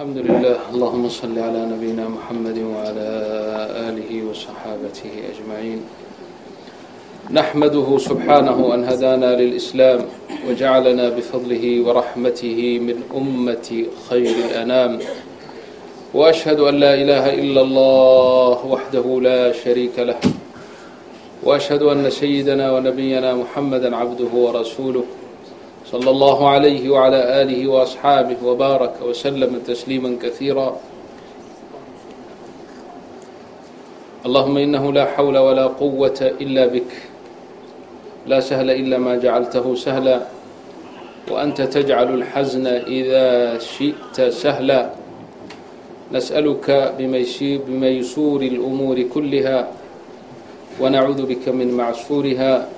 الحمد لله اللهم صل على نبينا محمد وعلى آله وصحابته أجمعين نحمده سبحانه أن هدانا للإسلام وجعلنا بفضله ورحمته من أمة خير الأنام وأشهد أن لا إله إلا الله وحده لا شريك له وأشهد أن سيدنا ونبينا محمدا عبده ورسوله صلى الله عليه وعلى آله وأصحابه وبارك وسلم تسليما كثيرا اللهم إنه لا حول ولا قوة إلا بك لا سهل إلا ما جعلته سهلا وأنت تجعل الحزن إذا شئت سهلا نسألك بميسور الأمور كلها ونعوذ بك من معسورها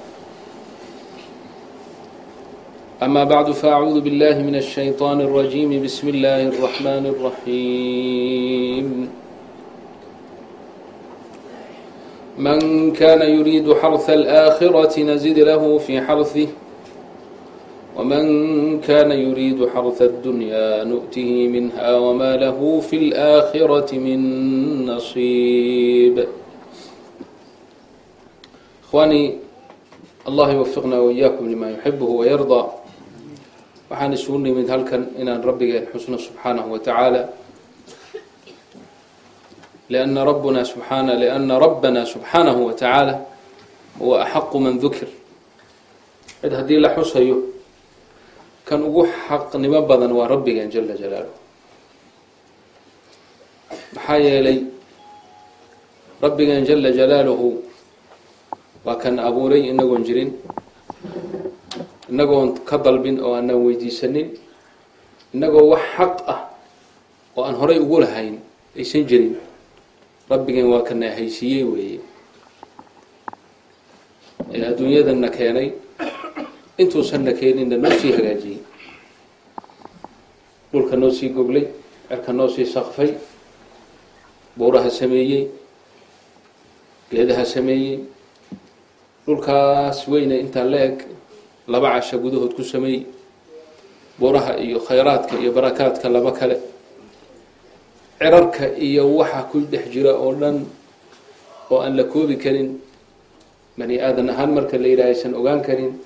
أما بعد فأعوذ بالله من الشيطان الرجيم بسم الله الرحمن الرحيم من كان يريد حرث الآخرة نزد له في حرثه ومن كان يريد حرث الدنيا نؤته منها وما له في الآخرة من نصيب إخواني الله يوفقنا وإياكم لما يحبه ويرضى waxaan isugu nimid halkan inaan rabbigeen xusno subxaanahu wa tacaala. Lianna rabbuna subxaana lianna rabbana subxaanahu wa tacaala huwa axaqu man dukir cid haddii la xusayo kan ugu xaqnimo badan waa rabbigeen jala jalaaluh maxaa yeelay rabbigeen jala jalaaluhu waa kan abuuray inagoon jirin inagoon ka dalbin oo aanaan weydiisanin inagoo wax xaq ah oo aan horay ugu lahayn aysan jirin. Rabbigeen waa kana haysiiyey weeye. Ee adduunyadanna keenay intuusanna keeninna noo sii hagaajiyey. Dhulka noo sii goglay cerka noo sii saqfay buuraha sameeyey geedaha sameeyey. Dhulkaas weyne intaa la eg laba casha gudahood ku sameey buuraha iyo khayraadka iyo barakaadka laba kale. Cirarka iyo waxa ku dhex jira oo dhan oo aan la koobi karin bani aadan ahaan marka la yidhaha aysan ogaan karin.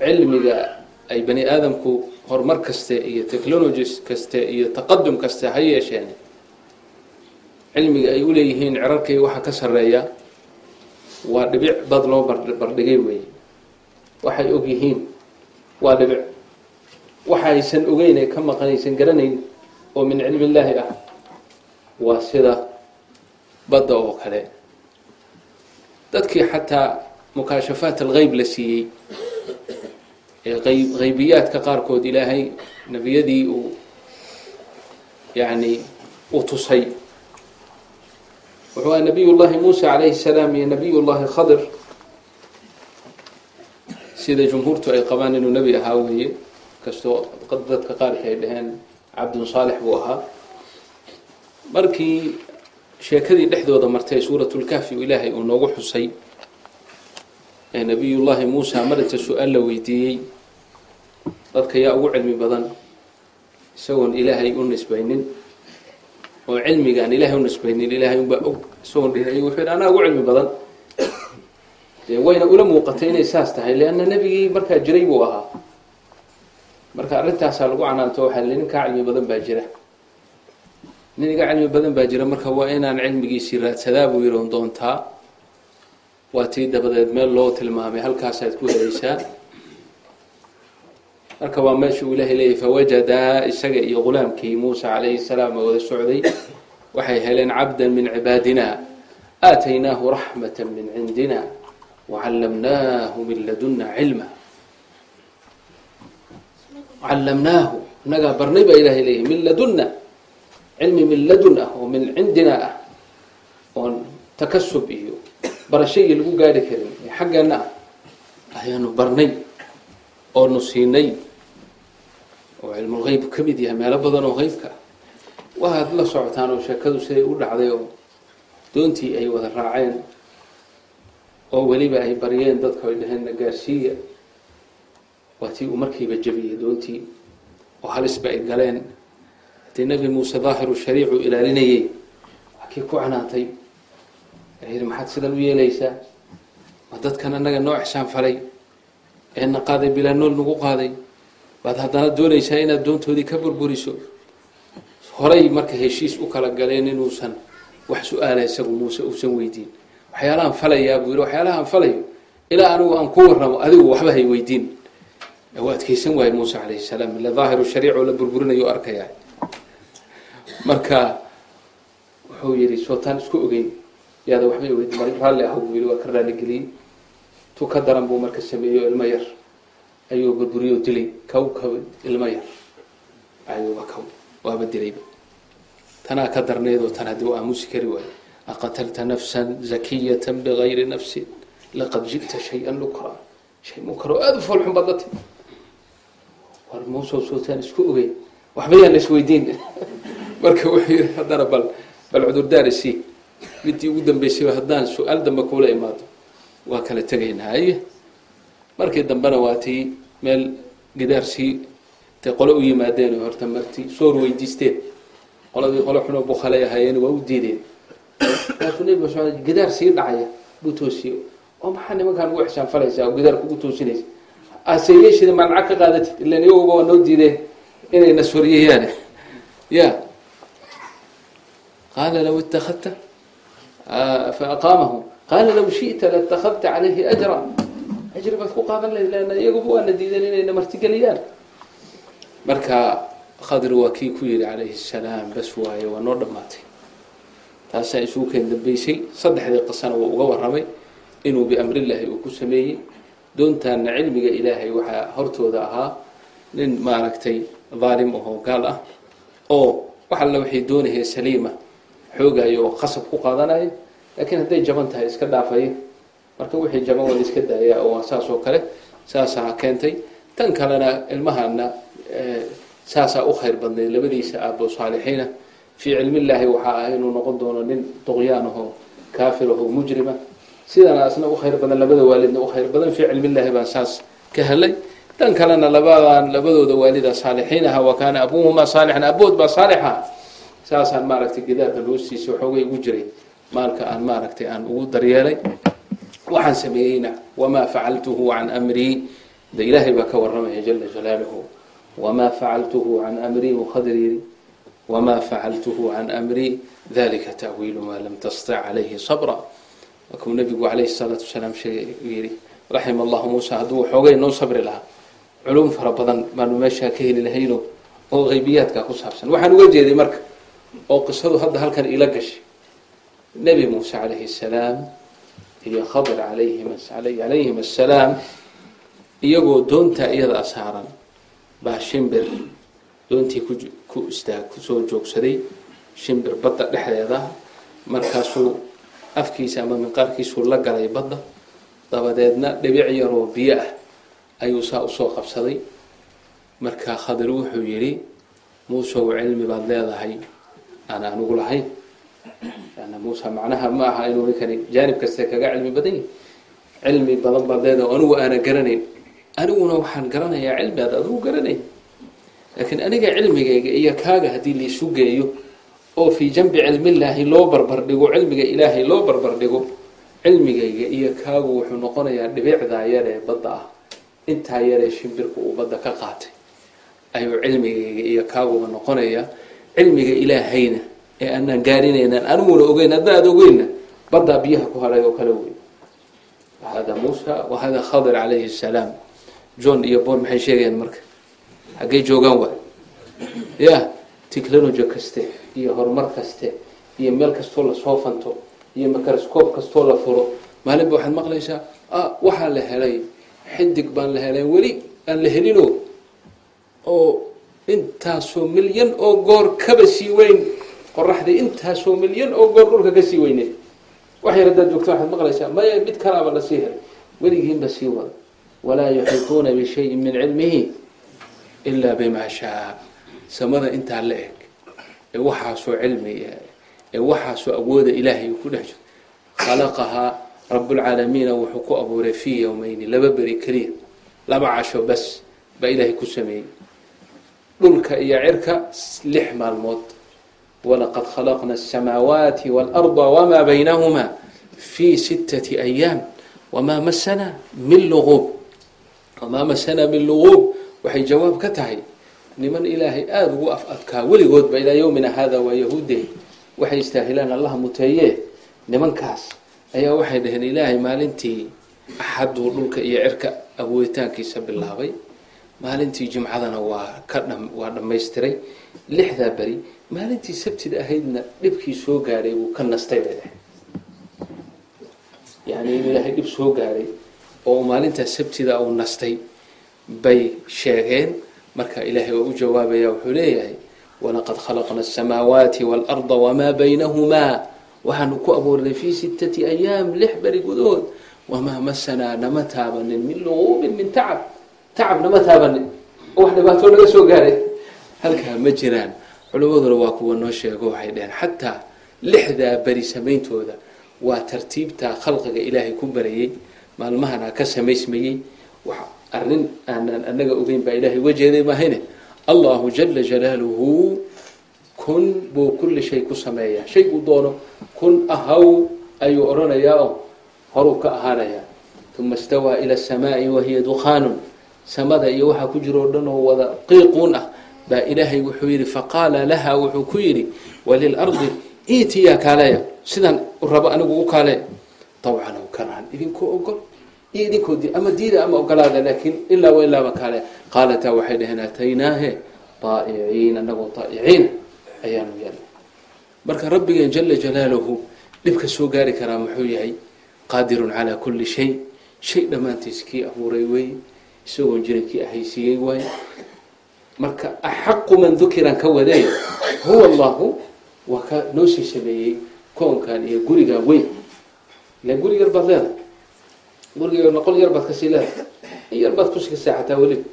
Cilmiga ay bani aadamku horumar kaste iyo technologies kaste iyo taqadum kaste ha yeesheen. Cilmiga ay uleeyihiin cirarkay waxa ka sareeya waa dhibic dad loo barbardhigay weeye waxay og yihiin waa dhibic waxa aysan ogeyn ee ka maqan aysan garanayn oo min cilmi illaahi ah. Waa sida badda oo kale. Dadkii xataa mukaashafaat algeyb la siiyey ee ayb haybiyaadka qaarkood ilaahay nebiyadii uu yani u tusay. Wuxuu aha nabiy llahi muusa calayhi salaam iyo nabiy llahi sida jumhuurtu ay qabaan inuu nebi ahaa weeye kastoo dadka qaarka ay dhaheen cabdun saalix buu ahaa. Markii sheekadii dhexdooda martay suuratulkahfi ilaahay uu noogu xusay ee nebiyullaahi muusa marinta su'aal la weydiiyey dadka yaa ugu cilmi badan isagoon ilaahay u nisbaynin oo cilmigaan ilaahay u nisbaynin ilaahay unbaa og isagoon dhihin wuxuu yidhi anaa ugu cilmi badan dee wayna ula muuqatay inay saas tahay leanna nebigii markaa jiray buu ahaa. Marka arrintaasaa lagu canaanto waxaa li nin kaa cilmi badan baa jira. Nin iga cilmi badan baa jira marka waa inaan cilmigiisii raadsadaa buu yihi on doontaa. Waa tii dabadeed meel loo tilmaamay halkaasaad ku helaysaa marka waa meesha uu ilaahay leeyahy fawajadaa isaga iyo ghulaamkii muusa calayhi salaam wada socday waxay heleen cabdan min cibaadina aataynaahu raxmata min cindina wacallamnaahu min laduna cilma callamnaahu inagaa barnay baa ilahay leeyahy min ladunna cilmi min ladun ah oo min cindina ah oon takasub iyo barashayii lagu gaari karin ee xaggeenna ah ayaanu barnay oonu siinay oo cilmulgeyb ka mid yahay meelo badan oo qeybka ah waaad la socotaan oo sheekadu siday u dhacday oo doontii ay wada raaceen oo weliba ay baryeen dadka ay dhaheen nagaarsiiya waa tii uu markiiba jebiyey doontii oo halisba ay galeen. Haddii nebi muuse daahiru shariicu ilaalinayay waa kii ku canaantay yidhi maxaad sidan u yeelaysaa? Ma dadkan annaga noo ixsaan falay? Ee na qaaday bilaa nool nagu qaaday? Baad haddana doonaysaa inaad doontoodii ka burburiso? Horay marka heshiis u kala galeen inuusan wax su'aala isagu muuse uusan weydiin waxyaalahaan falayaa buu yidhi waxyaalahaan falayo. Ilaa anigu aan ku warramo adigu waxba hay weydiin. U adkeysan waaye muuse calayhi salaam ila daahiru shariic oo la burburinayo arkayaa. Marka wuxuu yidhi sootaan isku ogeyn. Yaada waxbay weydiin mar raalli ah buu yidhi waa ka raaligeliyey tu ka daran buu marka sameeyo ilmo yar. Ayuu burburiyo dilay kow kow ilmo yar. Ayuuba kow waaba dilayba. Tanaa ka darneedoo tan haddii u aamusi kari waayo aqatalta nafsan zakiyatan bigayri nafsin laqad ji'ta shay-an nukra shay munkar oo aada u foolxun baad la timi war muusoo sootaan isku ogeyn waxba yaan isweydiin marka wuxuu yidhi haddana bal bal cudurdaar isii midii ugu dambeysay haddaan su'aal dambe kuula imaado waa kala tegaynaa aye markii dambena waa tii meel gidaarsii tay qole u yimaadeen horta marti soor weydiisteen qoladii qole xunoo bukhalay ahaayeen waa u diideen markaasuu nebi maxamed gidaar sii dhacaya buu toosiye oo maxaa nimankaan ugu ixsaan falaysaa? Oo gidaar kugu toosinaysa aseyeeshida maa lacag ka qaadatid ilan iyaguba waa noo diideen inay naswariyayaan ya qaala law itakadta faaqaamahu qaala law shi'ta latakadta calayhi ajra ajri baad ku qaadan lahayd iyaguba waana diideen inayna martigeliyaan marka khadir waa kii ku yidhi calayhi salaam bas waaye waa noo dhammaatay taasaa isugu keen dambeysay. Saddexdii qisana waa uga warramay inuu biamrillaahi uu ku sameeyey. Doontaana cilmiga ilaahay waxaa hortooda ahaa nin maaragtay daalim ahoo gaal ah oo wax alla waxay doonahee saliima xoogayo oo qasab ku qaadanaya laakiin hadday jaban tahay iska dhaafaya marka wixii jaban waa la iska daaya oo saas kale saasaa keentay. Tan kalena ilmahana saasaa u khayr badnayd labadiisa aabo saalixiina fii cilmillaahi waxaa ah inuu noqon doono nin duqyaan ahoo kaafir ahoo mujrima. Sidana asna u khayr badan labada waalidna u khayr badan fii cilmillaahi baan saas ka helay. Tan kalena labadan labadooda waalida saalixiin aha wa kaana abuuhumaa saalixan abood baa saalixa. Saasaan maaragtay gidaarka hoostiisa waxoogay ugu jiray. Maalka aan maaragtay aan ugu daryeelay. Waxaan sameeyeyna wamaa facaltuhu can amrii? De ilaahay baa ka waramaya jala jalaaluhu. Wamaa facaltuhu can amrii? Buu khadir wamaa facaltuhu can amrii dalika ta'wiilu maa lam tastic calayhi sabra markuu nabigu calayhi salaatu wasalaam yidhi raxima allahu muusa hadduu xoogay noo sabri lahaa culum fara badan baanu meeshaa ka heli lahayno oo qaybiyaadka ku saabsan waxaan uga jeeday marka oo qisadu hadda halkan ila gashay nebi muuse calayhi salaam iyo khadir alayhim assalaam iyagoo doontaa iyadaa saaran baa shimbir doontii ku istaag ku soo joogsaday shimbir badda dhexdeeda markaasuu afkiisa ama minqaarkiisuu la galay badda. Dabadeedna dhibic yaroo biyo ah ayuu saa u soo qabsaday. Markaa khadir wuxuu yidhi muusow cilmi baad leedahay aan anugu lahayn ana muuse macnaha ma aha inuu ninkani jaanib kaste kaga cilmi badan yahi cilmi badan baad leedahay anigu aana garanayn. Aniguna waxaan garanayaa cilmi aad adigu garanayn laakiin aniga cilmigayga iyo kaaga haddii laisu geeyo oo fii janbi cilmillaahi loo barbar dhigo cilmiga ilaahay loo barbar dhigo cilmigayga iyo kaagu wuxuu noqonayaa dhibicdaa yaree badda ah. Intaa yaree shimbirku uu badda ka qaatay. Ayuu cilmigayga iyo kaaguba noqonayaa cilmiga ilaahayna ee aanaan gaarinaynaan aniguna ogeyn hadda aad ogeyna baddaa biyaha ku haray oo kale wey hada muusa wahada khadir calayhi salaam. John iyo bon maxay sheegayaan marka haggay joogaan waay. Ya technology kaste iyo horumar kaste iyo meel kastoo la soo fanto iyo microscope kastoo la furo. Maalinba waxaad maqlaysaa waxaa la helay xidig baan la helay weli aan la helino. Oo intaasoo milyan oo goor kaba sii weyn qoraxdii intaasoo milyan oo goor dhulka ka sii weyne. Wax yar haddaad joogto waxaad maqlaysaa maya mid kalaaba la sii helay weligiinba sii wada. Walaa yuxiituuna bishayin min cilmihi ilaa bimaa shaa samada intaa la eg ee waxaasoo cilmiga ee waxaasoo awooda ilaahay ku dhex jiro khalaqahaa rabbulcaalamiina wuxuu ku abuuray fii yowmeyni laba beri keliya laba casho bas baa ilaahay ku sameeyey dhulka iyo cirka lix maalmood walaqad khalaqna asamaawaati waalarda wamaa baynahumaa fii sittati ayaam wamaa masana min luquub wamaa masana min luquub waxay jawaab ka tahay niman ilaahay aada ugu af adkaa weligoodba ilaa yowmina hada waa yahuude. Waxay istaahilaan allaha muteeye nimankaas ayaa waxay dhaheen ilaahay maalintii axaduu dhulka iyo cirka abuuritaankiisa bilaabay. Maalintii jimcadana waa ka waa dhammaystiray. Lixdaa beri maalintii sabtida ahaydna dhibkii soo gaadhay wuu ka nastay bay dhaheen. Yani inuu ilaahay dhib soo gaadhay oo maalintaa sabtida uu nastay bay sheegeen. Marka ilaahay waa u jawaabaya wuxuu leeyahay walaqad khalaqna asamaawaati waalarda wamaa baynahumaa. Waxaanu ku abuurnay fii sittati ayaam lix beri gudood wamaa masanaa nama taabanin min luquubin min tacab. Tacab nama taabanin. Oo wax dhibaatoo naga soo gaaray. Halkaa ma jiraan. Culimmaduna waa kuwa noo sheego waxay dhaheen xataa lixdaa beri samayntooda waa tartiibtaa khalqiga ilaahay ku barayey maalmahana ka samaysmayey arrin aanan anaga ogeyn baa ilaahay uga jeeday maahayne. Allahu jala jalaaluhu kun buu kulli shay ku sameeyaa. Shayguu doono kun ahaw ayuu odhanayaa oo horuu ka ahaanayaa uma istawaa ila asamaai wahiya dukhaanun. Samada iyo waxaa ku jiro o dhan oo wada qiiquun ah baa ilaahay wuxuu yidhi faqaala laha wuxuu ku yidhi walilardi iitiyaa kaaleya sidaan rabo anigu u kaale. Tawcan aw karhan idinkoo ogol iyo idinkoo di ama diida ama ogolaada laakiin ilaa wa ilaaba kaale. Qaalataa waxay dhaheen ataynaahe daa'iciin anagoo daa'iciina ayaanu yeelnay marka rabbigeen jala jalaaluhu dhibka soo gaari karaa muxuu yahay qaadirun calaa kulli shay. Shay dhammaantiis kii abuuray weeye isagoon jirin kii ahaysiiyey waaye marka axaqu man dukiran ka wadee huwa allahu waa ka noo sii sameeyey koonkan iyo gurigan weyn. Ila guri baad leedahay guriga noqol yar baad ka sii leedahay. In yar baad ku sii seexataa weliba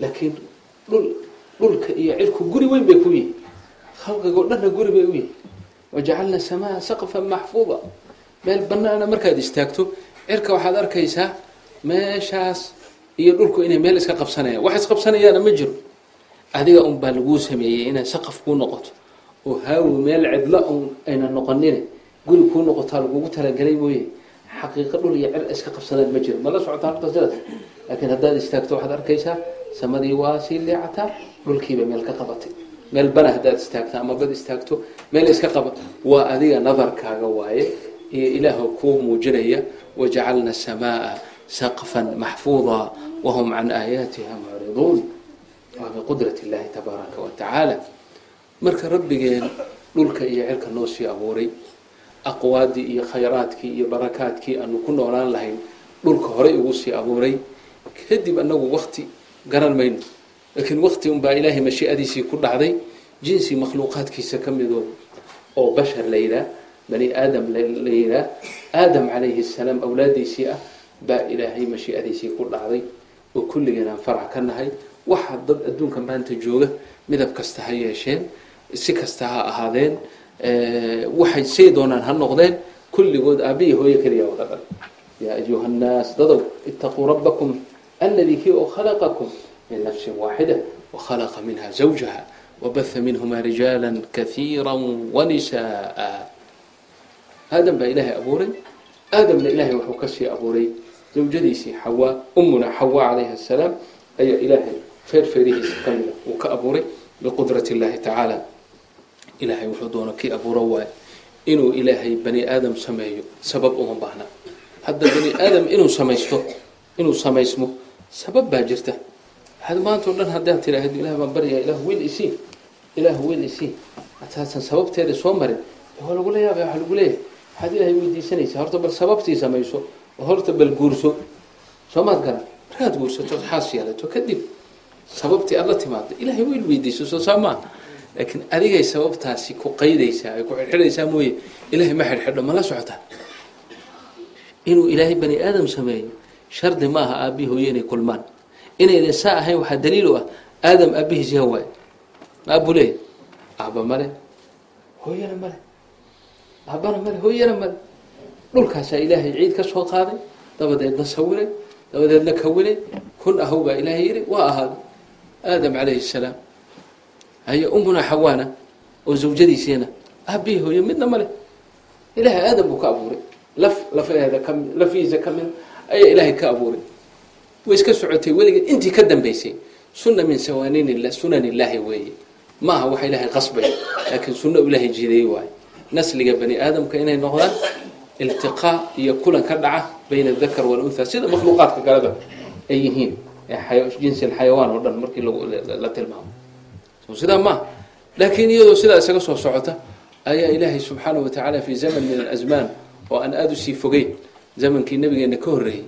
laakiin dhul dhulka iyo cirku guri weyn bay ku yihi khalqigoo dhanna guri bay u yihi wajacalna samaa saqfan maxfuuda. Meel banaana markaad istaagto cirka waxaad arkaysaa meeshaas iyo dhulku inay meel iska qabsanayaan. Wax isqabsanayaana ma jiro adiga un baa laguu sameeyey inay saqaf kuu noqoto. Oo haawi meel cidla un ayna noqonin guri kuu noqotaa lagugu talagelay mooye xaqiiqo dhul iyo cir iska qabsanaan ma jiro mala socotaa horta sidaas laakiin haddaad istaagto waxaad arkaysaa samadii waa sii leecataa dhulkiiba meel ka qabatay meel bana haddaad istaagto ama bad istaagto meel iska qaba waa adiga nadarkaaga waaye iyo ilaaha kuu muujinaya wajacalna asamaa saqfan maxfuuda wahum can aayaatiha mucriduun. Waa biqudrat illahi tabaaraka wa marka rabbigeen dhulka iyo cirka noo sii abuuray aqwaadii iyo khayraadkii iyo barakaadkii aanu ku noolaan lahayn dhulka horey ugu sii abuuray. Kadib anagu wakti garan mayno. Laakiin wakti unbaa ilaahay mashiicadiisii ku dhacday jinsi makhluuqaadkiisa ka midoo oo bashar la yidhaah bani aadam la yidhaah aadam calayhi salaam awlaadiisii ah baa ilaahay mashiicadiisii ku dhacday. Oo kulligeen aan farac ka nahay. Waxa dad adduunka maanta jooga midab kasta ha yeesheen si kasta ha ahaadeen waxay say doonaan ha noqdeen. Kulligood aabbihi hooye keliya wada dhan yaa ayuha nnaas dadow itaquu rabbakum alladii kii oo khalaqakum min nafsin waaxida wakhalaqa minha zawjaha wabaha minhuma rijaala kaiira wanisa'a aadam baa ilaahay abuuray. Aadamna ilaahay wuxuu ka sii abuuray. Zawjadiisii xawaa ummuna xawaa calayhi asalaam ayaa ilaahay feerfeerihiisa ka mida uu ka abuuray biqudrat illahi tacaala ilaahay wuxuu doona kii abuuro waayo inuu ilaahay bani aadam sameeyo sabab uma baahna. Hadda bani aadam inuu samaysto inuu samaysmo sabab baa jirta. Waxaad maanta o dhan haddaad tidhaahdo ilah baan baryaa ilah wiil isii ilah wiil isii ataasan sababteeda soo marin waa lagula yaabaya waxaa lagu leeyahay. Waxaad ilaahay weydiisanaysaa horta bal sababtii samayso oo horta bal guurso. Soo maad garan markaad guursato xaas yeelato. Kadib sababtii aad la timaado ilaahay wiil weydiiso soo saa maaha laakiin adigay sababtaasi ku qaydaysaa ay ku xidhxidhaysaa mooye ilaahay ma xidhxidho ma la socotaa inuu ilaahay bani aadam sameeyo shardi ma aha aabbihi hooye inay kulmaan. Inaydan saa ahayn waxaa daliil u ah aadam aabbihiis yaa waaye ma abu leeya aabba male hooyana male aabbana male hooyana male dhulkaasaa ilaahay ciid ka soo qaaday dabadeedna sawiray dabadeedna kawinay kun ahow baa ilaahay yidhi waa ahaaday aadam calayhi salaam haye ummuna xawaana oo zawjadiisiina aabbihi hooyo midna ma ilaahay aadam buu ka abuuray. Laf lafaheeda kami lafihiisa ka mida ayaa ilaahay ka abuuray way iska socotay weligeed intii ka dambaysay sunna min sawanin sunan illaahi weeye. Ma waxa ilaahay qasbay laakiin sunno ilaahay jideeyey waayo nasliga bani aadamka inay noqdaan iltiqaa iyo kulan ka dhaca bayna adakar walunha sida makhluuqaadka kaleba ay yihiin jinsi alxayawaan oo dhan markii la tilmaamo sidaa maaha laakiin iyadoo sidaa isaga soo socota ayaa ilaahay subxaanahu watacaala fi zaman min alasmaan oo aan aada u sii fogeyn zamankii nabigeena ka horreeyey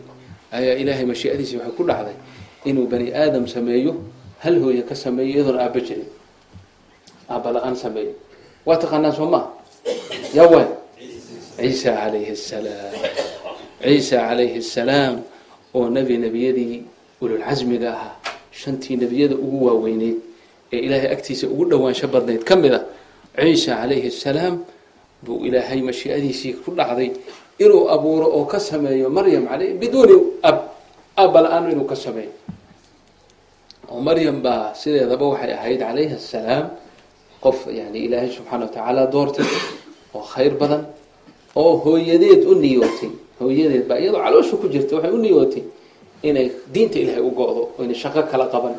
ayaa ilaahay mashiicadiisii waxay ku dhacday inuu bani aadam sameeyo hal hooye ka sameeyo iyadoona aabba jirin. Aabba la'aan sameeyo. Waa taqaanaa soo maa yaa waay. Ciisa calayhi asalaam ciisa calayhi asalaam oo nebi nebiyadii ululcasmiga ahaa shantii nebiyada ugu waaweyneyd ee ilaahay agtiisa ugu dhowaansho badnayd ka mid a ciisa calayhi asalaam buu ilaahay mashiicadiisii ku dhacday inuu abuuro oo ka sameeyo maryam al biduuni ab aabba la'aan inuu ka sameeyo. Oo maryam baa sideedaba waxay ahayd calayhi asalaam qof yani ilaahay subxaana watacaala doortay oo khayr badan oo hooyadeed u niyootay. Hooyadeed baa iyadoo caloosha ku jirta waxay u niyootay inay diinta ilaahay u go-do oo inay shaqo kala qaban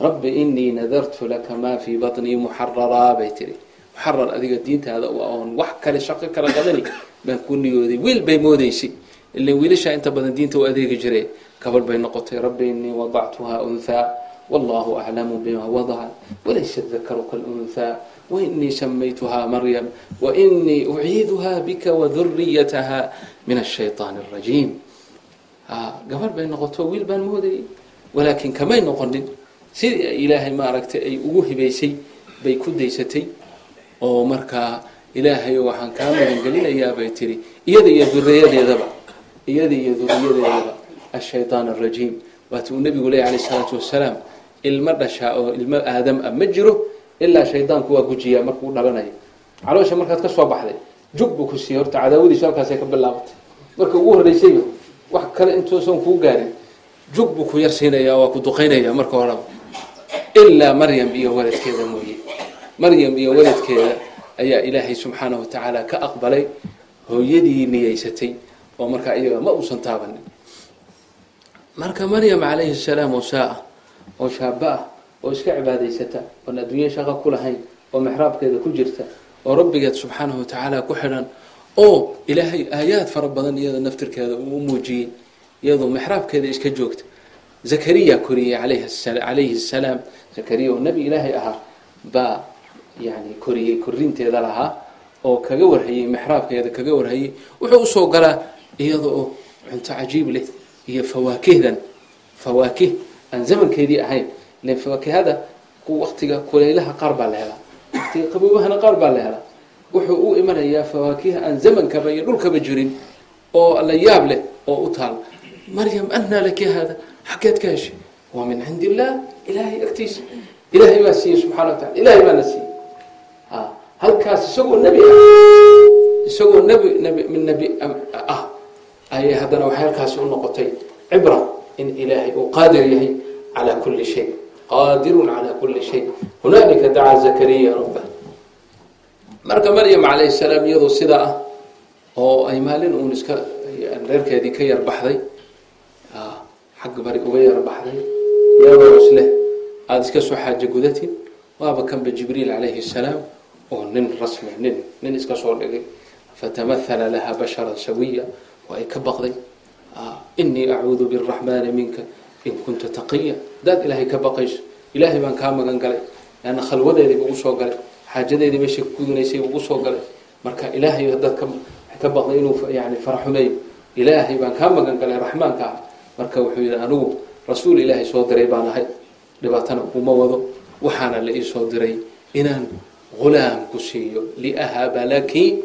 rabbi inii nadartu laka maa fii batnii muxararaa bay tiri muxarar adiga diintaada oon wax kale shaqo kala qabani baan ku niyooday wiil bay moodeysay ilan wiilashaa inta badan diinta u adeegi jire gabadh bay noqotay rabbi inii wadactuhaa unthaa wallahu aclamu bima wadaca walaysa dakaru kalunhaa wainii samaytuhaa maryam wainii uciiduhaa bika waduriyataha min ashayطaan اrajiim gabadh bay noqoto wiil baan moodayay walaakin kamay noqonin sidii ay ilaahay maaragtay ay ugu hibaysay bay ku daysatay oo markaa ilaahay waxaan kaa magangelinayaa bay tiri iyada iyo duriyadeedaba iyada iyo duriyadeedaba ashayطaan arajiim waati uu nabigu leeyay alayh isalaatu wasalaam ilmo dhashaa oo ilmo aadam ah ma jiro ilaa shaydaanku waa gujiyaa markuu dhalanayo. Caloosha markaad ka soo baxday jug buu ku siiyey horta cadaawadiisu halkaasay ka bilaabatay marka ugu horreysayba wax kale intuusan kuu gaarin jug buu ku yarsiinayaa waa ku duqaynaya marka horeba ilaa maryam iyo waladkeeda mooye maryam iyo waladkeeda ayaa ilaahay subxaanahu watacaala ka aqbalay hooyadii niyeysatay oo markaa iyaga ma uusan taabanin marka maryam calayhi salaam oo saa-a oo shaaba ah oo iska cibaadaysata oon adduunye shaqo ku lahayn oo mexraabkeeda ku jirta oo rabbigeed subxaanahu watacaala ku xidhan oo ilaahay aayaad fara badan iyada naftirkeeda uu muujiyey iyadoo mexraabkeeda iska joogta zakariya koriyey calayhi salaam zakariya oo nebi ilaahay ahaa baa yani koriyey korinteeda lahaa oo kaga warhayey mexraabkeeda kaga warhayey. Wuxuu u soo galaa iyada oo cunto cajiib leh iyo fawaakihdan. Fawaakih aan zamankeedii ahayn. Ilan fawaakihada waktiga kulaylaha qaar baa la helaa. Waktiga qaboobahana qaar baa la helaa. Wuxuu u imanayaa fawaakiha aan zamankaba iyo dhulkaba jirin oo la yaab leh oo u taal. Maryam anaa laki hada xaggeed ka heshay waa min cindi illaah ilaahay agtiisa. Ilaahay baa siiyey subxana wa tacala ilahay baana siiyey. Halkaas isagoo nebi ah isagoo nebi nebi min nebi ah ayay haddana waxay halkaasi u noqotay cibra in ilaahay uu qaadir yahay calaa kulli shay qaadirun calaa kulli shay. Hunaalika dacaa zakariya rabbah marka maryam calayhi salaam iyadoo sidaa ah oo ay maalin uun iska reerkeedii ka yar baxday xagga bari uga yar iyadoo isleh aada iska soo xaajo gudatin waaba kanba jibriil calayhi salaam oo nin rasmi nin nin iska soo dhigay. Fatamahala laha basharan sawiya oo ay ka baqday. Inii acuudu biraxmaani minka in kunta taqiya hadaad ilaahay ka baqayso. Ilaahay baan kaa magan galay. Leanna khalwadeedii ugu soo galay. Xaajadeedii meeshay kugudinaysay ugu soo galay. Marka ilaahay hadaad ka baqday inuu yani faraxumeeyo ilaahay baan kaa magan galay raxmaanka ah. Marka wuxuu yihi anigu rasuul ilaahay soo diray baan ahay dhibaatana kuma wado. Waxaana la ii soo diray inaan hulaam ku siiyo. Liahaba laki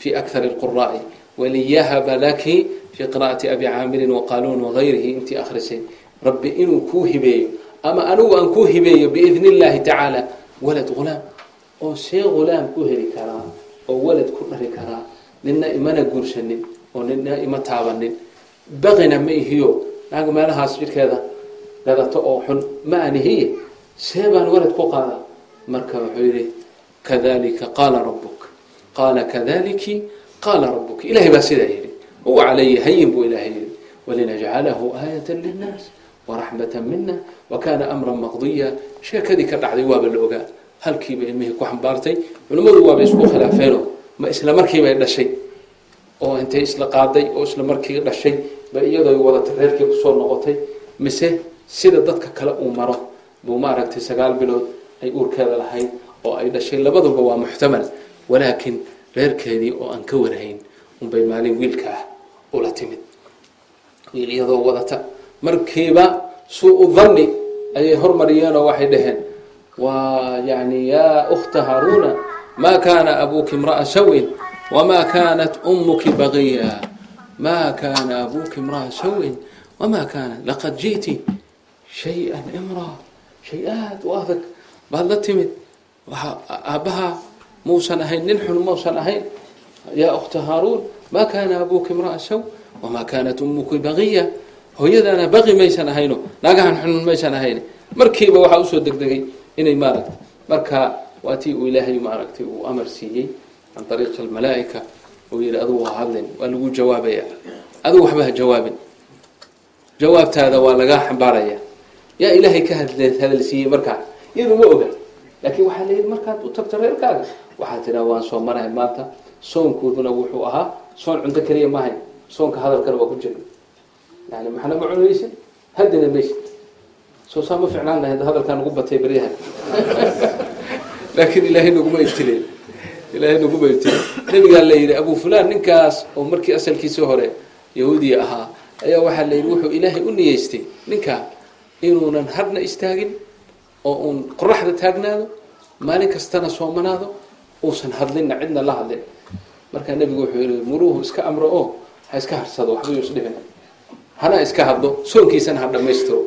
fi akthar اlquraa'i waliyahaba laki fi qira'ati abi caamirin waqaaluun wagayrihi intii akhrisay. Rabbi inuu kuu hibeeyo ama anigu aan kuu hibeeyo biidni اllahi tacaala walad hulaam oo see hulaam ku heli karaa oo walad ku dhali karaa nina imana guursanin oo nina ima taabanin. Baqina ma ihiyo naag meelahaas jidhkeeda dadato oo xun. Ma anihiye see baan walad ku qaadaa. Marka wuxuu yidhi kadalika qaala rabuk qaala kadaliki qaala rabuk ilahay baa sidaa yidhi. Huwa calaya hayin buu ilahay yidhi. Walinajcalahu aayata linnaas waraxmata mina wakana amran maqdiya. Sheekadii ka dhacday waaba la ogaa. Halkiiba ilmihii ku xambaartay. Culimmadu waaba isku khilaafeeno ma isla markiibay dhashay? Oo intay isla qaaday oo isla markii dhashay ba iyadoo wadata reerkii ku soo noqotay mise sida dadka kale uu maro buu maaragtay sagaal bilood ay uurkeeda lahayd oo ay dhashay. Labaduba waa muxtamal walaakin reerkeedii oo aan ka warhayn unbay maalin wiilka ah ula timid. Wiil iyadoo wadata markiiba suu-u dhanni ayay hormariyeen oo waxay dhaheen waa yani yaa ukhta haaruuna ma kana abuki imra'a sawin wma kanat umuki bagiya ma kana abuki imra'a sawin wma kanat laqad ji'ti shay-an imra shay aad u adag baad la timid waa aabbaha muusan ahayn nin xun mausan ahayn yaa ukhta haaruun ma kana abuki imra'a saw wma kanat umuki bagiya hooyadaana baqi maysan ahayno naagahan xun maysan ahayn markiiba waxaa u soo degdegay inay maaragta marka waa tii uu ilaahay maaragtay uu amar siiyey can ariiqi almalaaika uu yihi adugu ha hadlin waa lagu jawaabaya. Adugu waxba ha jawaabin. Jawaabtaada waa lagaa xambaaraya. Yaa ilaahay ka hadle hadalsiiyey markaa iyadu ma oga. Laakiin waxaa layidhi markaad u tagto reerkaaga. Waxaa tiraa waan soomanahay maanta soonkooduna wuxuu ahaa soon cunto keliya maahayn soonka hadalkana waa ku jira yani maxna ma cunaysid haddina maysid soo saa ma ficnaan lahayd hadalkaa nagu batay beryahan laakiin ilaahay naguma ibtileen ilaahay naguma ibtileen nabigaa la yidhi abu fulan ninkaas oo markii asalkiisii hore yahuudiya ahaa ayaa waxaa la yidhi wuxuu ilaahay u niyeystay ninkaa inuunan hadhna istaagin oo uun qoraxda taagnaado maalin kastana soomanaado uusan hadlinna cidna la hadlin. Markaa nebigu wuxuu yihi muruuhu iska amro oo ha iska harsado waxba yuu isdhibin hana iska hadlo soonkiisana ha dhamaystiro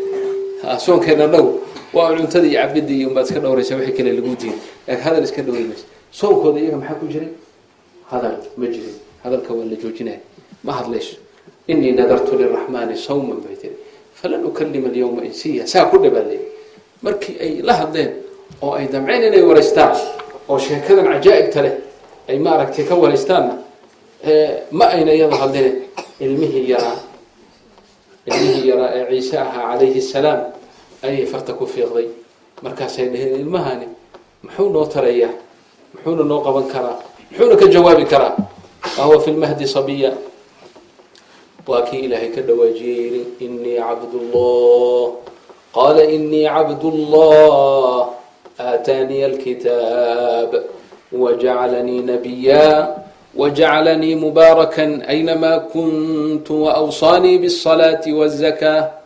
soonkeena nagu waa cuntadii iyo cabidii iyo unbaad iska dhowraysa wixii kale lagu diiday laakiin hadal iska dhowri soonkooda iyaga maxaa ku jiray? Hadal ma jirin. Hadalka waa la joojinaya ma hadlayso. Inii nadartu liraxmaani sawman bay tiri falan ukalima alyawma insiya. Saa ku dhabaaleey markii ay la hadleen oo ay damceen inay waraystaan oo sheekadan cajaa'ibta leh ay maaragtay ka waraystaanna ma ayna iyada hadline ilmihii yaraa. Ilmihii yaraa ee ciise ahaa calayhi salaam ayay farta ku fiiqday. Markaasay dhaheen ilmahani muxuu noo tarayaa muxuuna noo qaban karaa muxuuna ka jawaabi karaa wahuwa fi lmahdi sabiya. Waa kii ilaahay ka dhawaajiyey yidhi inii cabdullah. Qaala inii cabdullah aataaniya alkitaab wajacalanii nabiya wjaclanii mubaarakan aynamaa kuntu wawsaanii bsalaati wzaka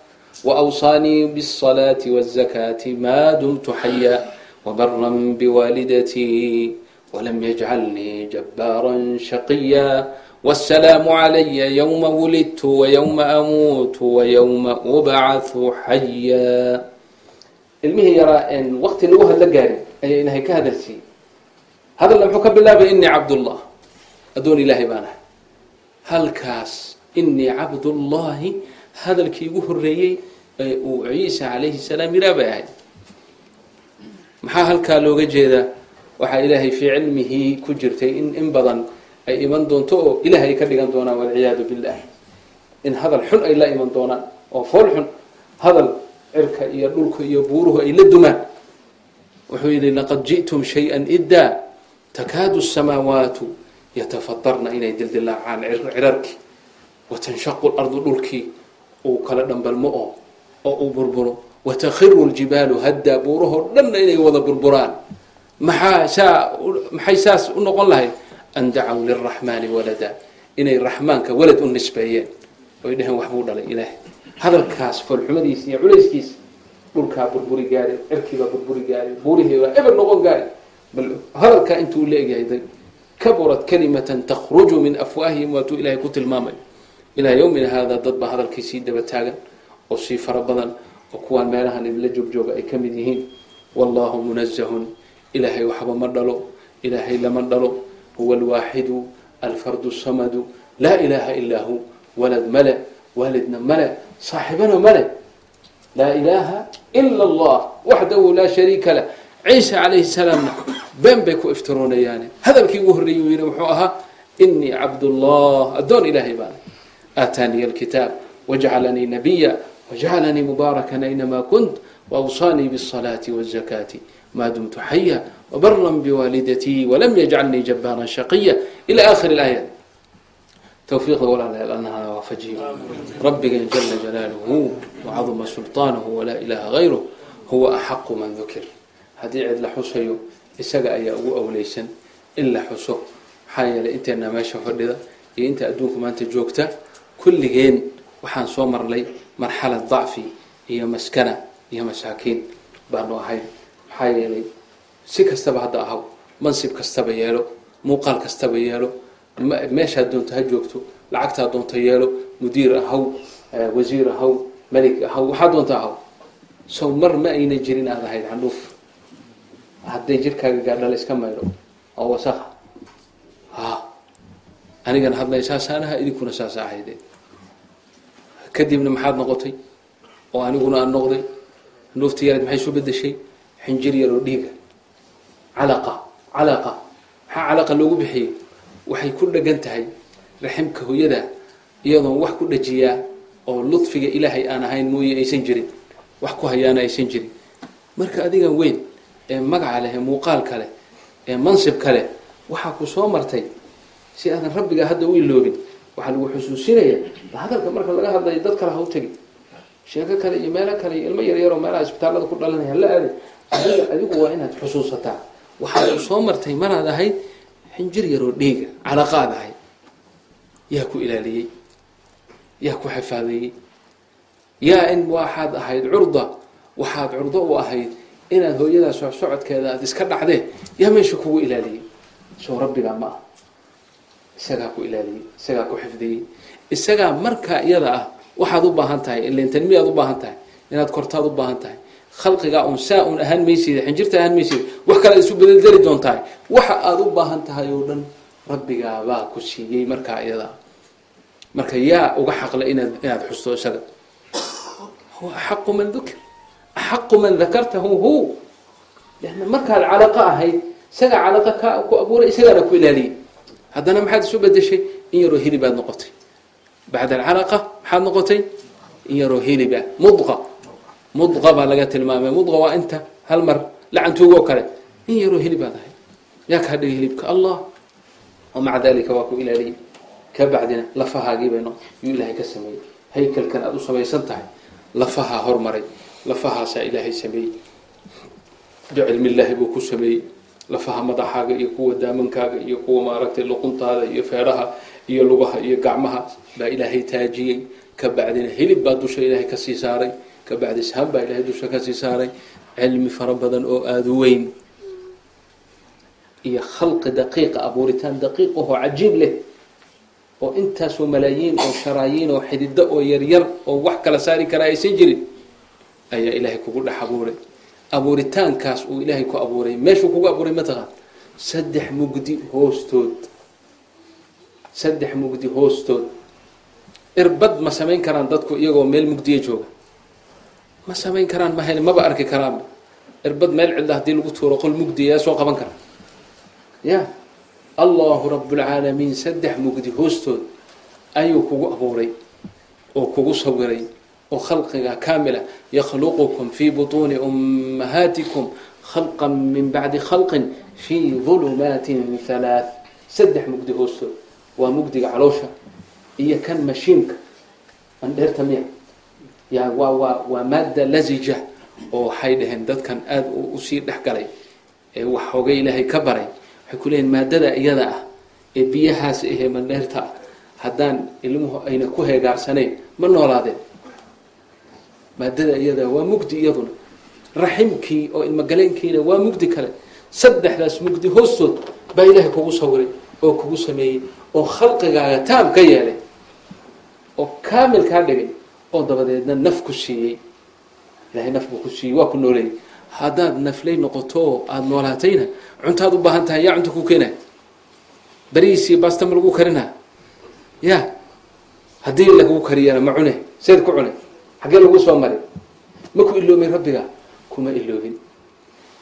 waawsaanii bاsalaati wاzakaati maa dumtu xaya wbara bwaalidtii wlam yجcalnii jabbaara shaqiya wالsalaamu عlaya ywma wulidtu waywma amuutu waywma ubcaثu xaya ilmihii yaraa en waqti lagu hadlo gaarin ayaa ilahay ka hadalsiiyey hadalna muxuu ka bilaabay inii cabdالlah addoon ilaahay baan ahay halkaas inii cabdullaahi hadalkii ugu horreeyey ee uu ciisa calayhi salaam yiraa bay ahayd maxaa halkaa looga jeedaa? Waxaa ilaahay fii cilmihii ku jirtay in in badan ay iman doonto oo ilaah ay ka dhigan doonaan walciyaadu billah. In hadal xun ay la iman doonaan oo fool xun hadal cirka iyo dhulka iyo buuruhu ay la dumaan. Wuxuu yidhi laqad ji'tum shay-an iddaa takaadu samaawaatu yatafatarna inay dildilaacaan cirarkii watanshaqu lardu dhulkii uu kala dhambalmo oo oo uu burburo watakhiru ljibaalu haddaa buurahoo dhanna inay wada burburaan maxaa saa maxay saas u noqon lahayd an dacaw liraxmaani walada inay raxmaanka walad u nisbeeyeen oy dheheen waxbuu dhalay ilaahay hadalkaas foolxumadiisa iyo culayskiisa dhulkaa burburi gaari cirkiibaa burburi gaari buurihiibaa eber noqon gaari bal hadalkaa intuu la egyahay kaburat kalimatan takhruju min afwaahihim waatuu ilahay ku tilmaamayo ilaa yowmina haadaa dad baa hadalkii daba taagan oo sii fara badan oo kuwaan meelahan idinla joogjooga ay ka mid yihiin wallahu munazahun ilaahay waxba ma dhalo ilaahay lama dhalo. Huwa alwaaxidu alfardu samadu laa ilaaha ilaa hu. Walad male waalidna male saaxibana male laa ilaaha ila allah waxdahu laa shariika lah. Ciisa calayhi salaamna been bay ku iftiroonayaane. Hadalkii ugu horreeyey uu yidhi wuxuu ahaa inii cabdullah addoon ilaahay baana aataaniya alkitaab wajcalanii nabiya wajcalanii mubaarakan aynamaa kunt waawsaanii biالصalaati wالzakaati ma dumtu xaya wbara biwaalidatii walam yajcalnii jabaaran shaqiya ila akhiri اlaayaat towfiiqda walaalayaal annahana waafajiyo rabbigeen jala jalaaluhu wacaduma sulطaanahu walaa ilaha gayruh huwa axaqu man dukir haddii cid la xusayo isaga ayaa ugu awleysan in la xuso maxaa yeelay inteena meesha fadhida iyo inta adduunka maanta joogta kulligeen waxaan soo marnay marxalad dacfi iyo maskana iyo masaakiin baanu ahayn maxaa yeelay si kastaba hadda ahaw mansib kastaba yeelo muuqaal kastaba yeelo meeshaad doonto ha joogto lacagtaa doonto yeelo mudiir ahaw wasiir ahaw melig ahaw waxaa doonta ahaw sow mar ma ayna jirin aad ahayd xandhuuf hadday jirkaaga gaadha iska maydho oo wasakha ha anigana hadlay saasaanaha idinkuna saasa ahayde kadibna maxaad noqotay oo aniguna aan noqday. Xandhuufta yareed maxay soo bedeshay xinjir yaroo dhiiga. Calaqa calaqa. Maxaa calaqa loogu bixiyey. Waxay ku dhegan tahay raximka hooyada iyadoon wax ku dhajiyaa oo ludfiga ilaahay aan ahayn mooye aysan jirin. Wax ku hayaana aysan jirin. Marka adigan weyn ee magaca leh ee muuqaalka leh ee mansibka leh waxaa ku soo martay si aadan rabbiga hadda u iloobin waxaa lagu xusuusinaya hadalka marka laga hadlayo dad kale ha u tegi sheeko kale iyo meelo kale iyo ilmo yaryaroo meelaha isbitaallada ku dhalanaya hala aaday adiga adigu waa inaad xusuusataa. Waxaa ku soo martay maraad ahayd xinjir yaroo dhiiga calaqaad ahayd yaa ku ilaaliyey. Yaa ku xifaadeeyey yaa in waxaad ahayd curda. Waxaad curdo u ahayd inaad hooyadaa socsocodkeeda aada iska dhacdee yaa meesha kugu ilaaliyey. Soo rabbigaa ma ah isagaa ku ilaaliyey isagaa ku xifdiyey. Isagaa markaa iyada ah waxaad u baahan tahay ilintan miyaad u baahan tahay inaad kortaad u baahan tahay. Khalqigaa un saa un ahaan maysid xinjirta ahaan maysid wax kale isu bedeldeli doontahay. Waxa aada u baahan tahay oo dhan rabbigaabaa ku siiyey markaa iyada. Ah marka yaa uga xaqle inaad inaad xusto isaga. Huwa axaqu man dukir axaqu man dakartahu hu. Markaad calaqa ahayd isagaa calaqa ka ku abuuray isagaana ku ilaaliyey haddana maxaad isu bedeshay in yaroo hilibaad noqotay? Bacda alcalaqa maxaad noqotay in yaroo hiliba mudqa. Mudqa baa laga tilmaamay. Mudqa waa inta hal mar lacantuugo kale. In yaroo hilibaad ahayd yaa kaa dhigay hilibka? Allah. Wamaca dalika waa ku ilaaliyey ka bacdina lafahaagiibay yuu ilaahay ka sameeyey. Haykalkan aada u samaysan tahay. Lafahaa hormaray lafahaasaa ilaahay sameeyey. Bicilmillaahi buu ku sameeyey lafaha madaxaaga iyo kuwa daamankaaga iyo kuwa maaragtay luquntaada iyo feedhaha iyo lugaha iyo gacmaha baa ilaahay taajiyey. Ka bacdina hilib baa dusha ilaahay ka sii saaray. Ka bacdi baa ilaahay dusha ka sii saaray. Cilmi fara badan oo aada u weyn. Iyo khalqi daqiiqa abuuritaan daqiiq ahoo cajiib leh. Oo intaasoo malaayiin oo sharaayiin oo xidido oo yaryar oo wax kala saari karaa aysan jirin ayaa ilaahay kugu dhex abuuray abuuritaankaas uu ilaahay ku abuuray. Meeshuu kugu abuuray mataqaan saddex mugdi hoostood. Saddex mugdi hoostood. Irbad ma samayn karaan dadku iyagoo meel mugdiya jooga? Ma samayn karaan ma maba arki karaan. Irbad meel cidla haddii lagu tuuro qol mugdiya yaa soo qaban kara ya. Allahu rabbulcaalamiin saddex mugdi hoostood ayuu kugu abuuray oo kugu sawiray oo khalqiga kaamila yakhluqukum fii butuuni ummahaatikum khalqan min bacdi khalqin fii dulumaatin halaath saddex mugdi hoostood waa mugdiga caloosha iyo kan mashiinka andheerta miya ya waa waa waa maadda lazija oo waxay dhaheen dadkan aada u sii dhex galay ee wax hoogay ilaahay ka baray waxay ku leeyihiin maadada iyada ah ee biyahaas ahee mandheerta haddaan ilmuhu ayna ku heegaarsaneyn ma noolaadeen maadada iyada waa mugdi iyaduna. Raximkii oo ilmogaleenkiina waa mugdi kale. Saddexdaas mugdi hoostood baa ilaahay kugu sawiray oo kugu sameeyey oo khalqigaaga taam ka yeelay oo kaamil kaa dhigay oo dabadeedna naf ku siiyey. Ilahay naf buu ku siiyey waa ku nooleeyey. Haddaad naflay noqoto aada noolaatayna cuntaad u baahan tahay yaa cunta ku keenaya bariisii basta ma lagu karinaa ya haddii lagu kariyana ma cune seed ku cune xaggee lagu soo mari ma ku iloobin rabbiga? Kuma iloobin.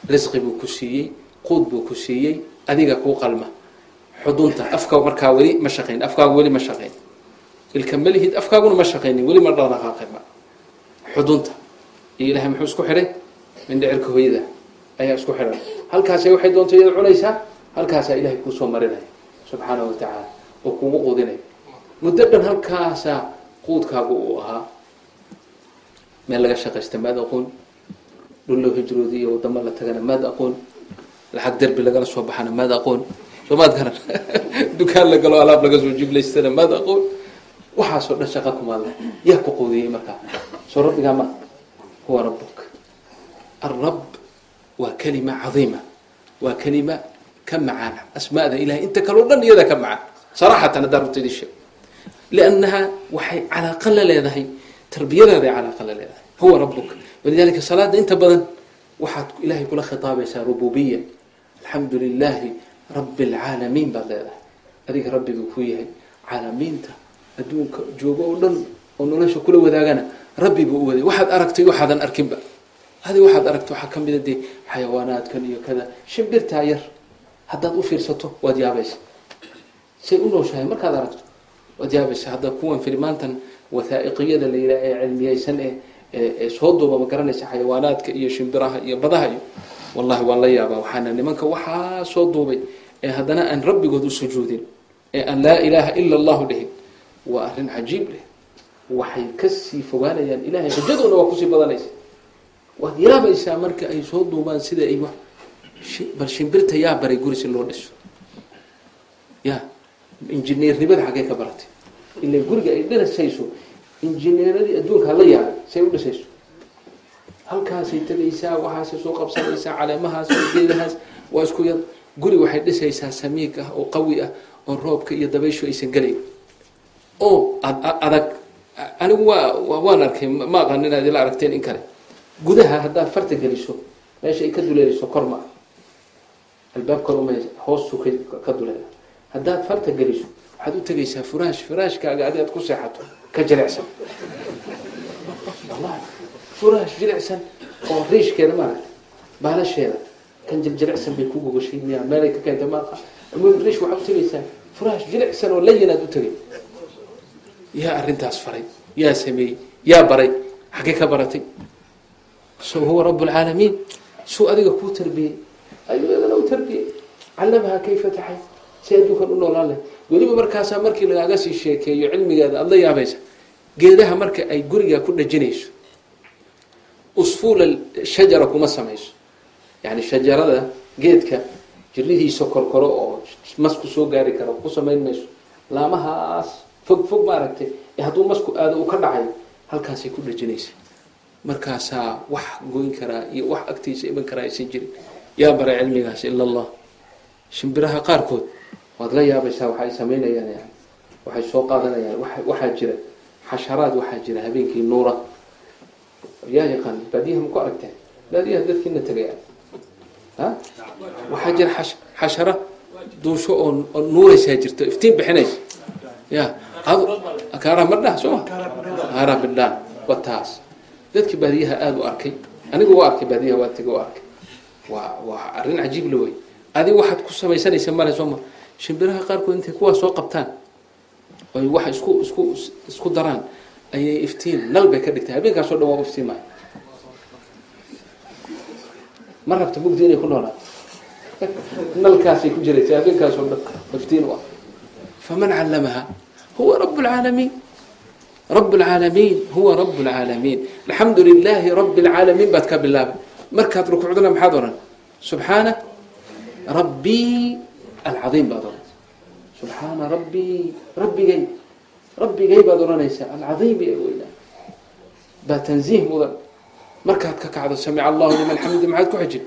Risqi buu ku siiyey quud buu ku siiyey adiga kuu qalma. Xudunta afka markaa weli ma shaqayn afkaagu weli ma shaqayn. Ilka malihid afkaaguna ma shaqaynin weli ma dhaqdhaqaaqinba xudunta iyo ilahay muxuu isku xidhay mindhicirka hooyada ayaa isku xidhan halkaasay waxay doonto iyada cunaysaa halkaasaa ilahay kuusoo marinaya subxaanahu wa tacaala oo kugu quudinaya muddo dhan halkaasaa quudkaagu uu ahaa meel laga shaqaysta maad aqoon dhul loo hijroodi iyo wadamo la tagana maad aqoon lacag derbi lagala soo baxana maad aqoon soo maad garan dukaan la galo alaab laga soo jiblaystana maad aqoon waxaasoo dhan shaqa kumaadla yaa ku quudiyey markaa soo rabbigaa ma huwa rabbuk arab waa kelima cadiima waa kelima ka macaan asmaada ilahay inta kaleo dhan iyada ka macaan saraxatan haddaan runta idin sheeg liannaha waxay calaaqa la leedahay tarbiyadaaday calaaqa la leedahay huwa rabbuk walidalika salaada inta badan waxaad ilahay kula khitaabaysaa rububiya alxamdu lilahi rabi alcaalamiin baad leedahay adiga rabbiguu ku yahay caalamiinta adduunka joogo oo dhan oo nolosha kula wadaagana rabbi buu u waday waxaad aragtay waxaadan arkinba adi waxaad aragta waxaa kamida dee xayawaanaadkan iyo kada shimbirtaa yar haddaad u fiirsato waad yaabaysa say u nooshahay markaad aragto waad yaabaysa hadda kuwan filimaantan wathaa'iqiyada la yidhaha ee cilmiyeysan ee ee soo duuba ma garanaysa xayawaanaadka iyo shimbiraha iyo badaha iyo wallahi waan la yaabaa waxaana nimanka waxaa soo duubay ee haddana aan rabbigood u sujuudin ee aan laa ilaaha ila allahu dhihin waa arrin cajiib leh. Waxay ka sii fogaanayaan ilahay xujadoona waa ku sii badanaysa. Waad yaabaysaa marka ay soo duubaan sida ay wax bal shimbirta yaa baray guri si loo dhiso. Ya injineernimada xaggee ka baratay ila guriga ay dhisayso injineeradii adduunka hala yaabay say u dhisayso. Halkaasay tegaysaa waxaasay soo qabsanaysaa caleemahaas geedahaas waa isku yar. Guri waxay dhisaysaa samiig ah oo qawi ah oo roobka iyo dabayshu aysan gelayn. Oo adag. Anigu waa waan arkay ma aqaan inaad ila aragteen in kale. Gudaha haddaad farta geliso meesha ay ka duleelayso kor ma albaab kor uma hoostu ka duleela. Haddaad farta geliso waxaad u tegaysaa furaash furaashkaaga adi aad ku seexato ka jilicsan. Furaash jilicsan oo riishkeeda maaragta baalasheeda kan jiljiricsan bay ku gogashay miya meelay ka keenta maaqa riish waxaad u tegaysaa furaash jilicsan oo layin aad u tegay. Yaa arrintaas faray yaa sameeyey yaa baray xaggee ka baratay. So huwa rab lcaalamiin suu adiga kuu tarbiyey. Ayuu iyadana u tarbiyey. Callamahaa kayfa taxay si adduunkan u noolaan leh weliba markaasaa markii lagaaga sii sheekeeyo cilmigeeda aada la yaabaysa. Geedaha marka ay gurigaa ku dhajinayso usfuula shajara kuma samayso. Yani shajarada geedka jiridiisa korkoro oo masku soo gaari karo ku samayn mayso. Laamahaas fog fog maaragtay ee hadduu masku aado uu ka dhacayo halkaasay ku dhajinaysa. Markaasaa wax goyn karaa iyo wax agtiisa iman karaa aysan jirin. Yaa baray cilmigaas ila allah shimbiraha qaarkood waad la yaabaysaa waxa ay samaynayaan yani waxay soo qaadanayaan waxaa jira xasharaad waxaa jira habeenkii nuura. Yaa yaqaan baadiyaha ma ku aragteen baadiyaha dadkiina tegaya ha? Waxaa jira xash xashara duusho oo nuuraysaa jirto iftiin bixinaysa. Ya kaara madha soo? Ma kaara bidhaan wa taas. Dadki baadiyaha aada u arkay anigu waa arkay baadiyaha waa tegay waa arkay. Waa waa arrin cajiib la wey adiga waxaad ku samaysanaysa male sooma shimbiraha qaarkood intay kuwaa soo qabtaan oy wax isku isku isku daraan ayay iftiin nal bay ka dhigtay. Habeenkaasoo dhan waa u iftiimaya ma rabta mugdi inay ku noolaato nalkaasay ku jiraysa habeenkaasoo dhan iftiin u ah. Faman callamaha huwa rab lcaalamiin rab lcaalamiin huwa rab lcaalamiin alxamdu lilaahi rabi lcaalamiin baad ka bilaabay. Markaad rukuucdana maxaad odhan? Subxaana rabbii alcaiim baad ohan subxaana rabbii rabbigay rabbigay baad odhanaysaa alcaiimi ee weynaa. Baa tanziih mudan. Markaad ka kacdo samica allahu liman xamidi maxaad ku xijin?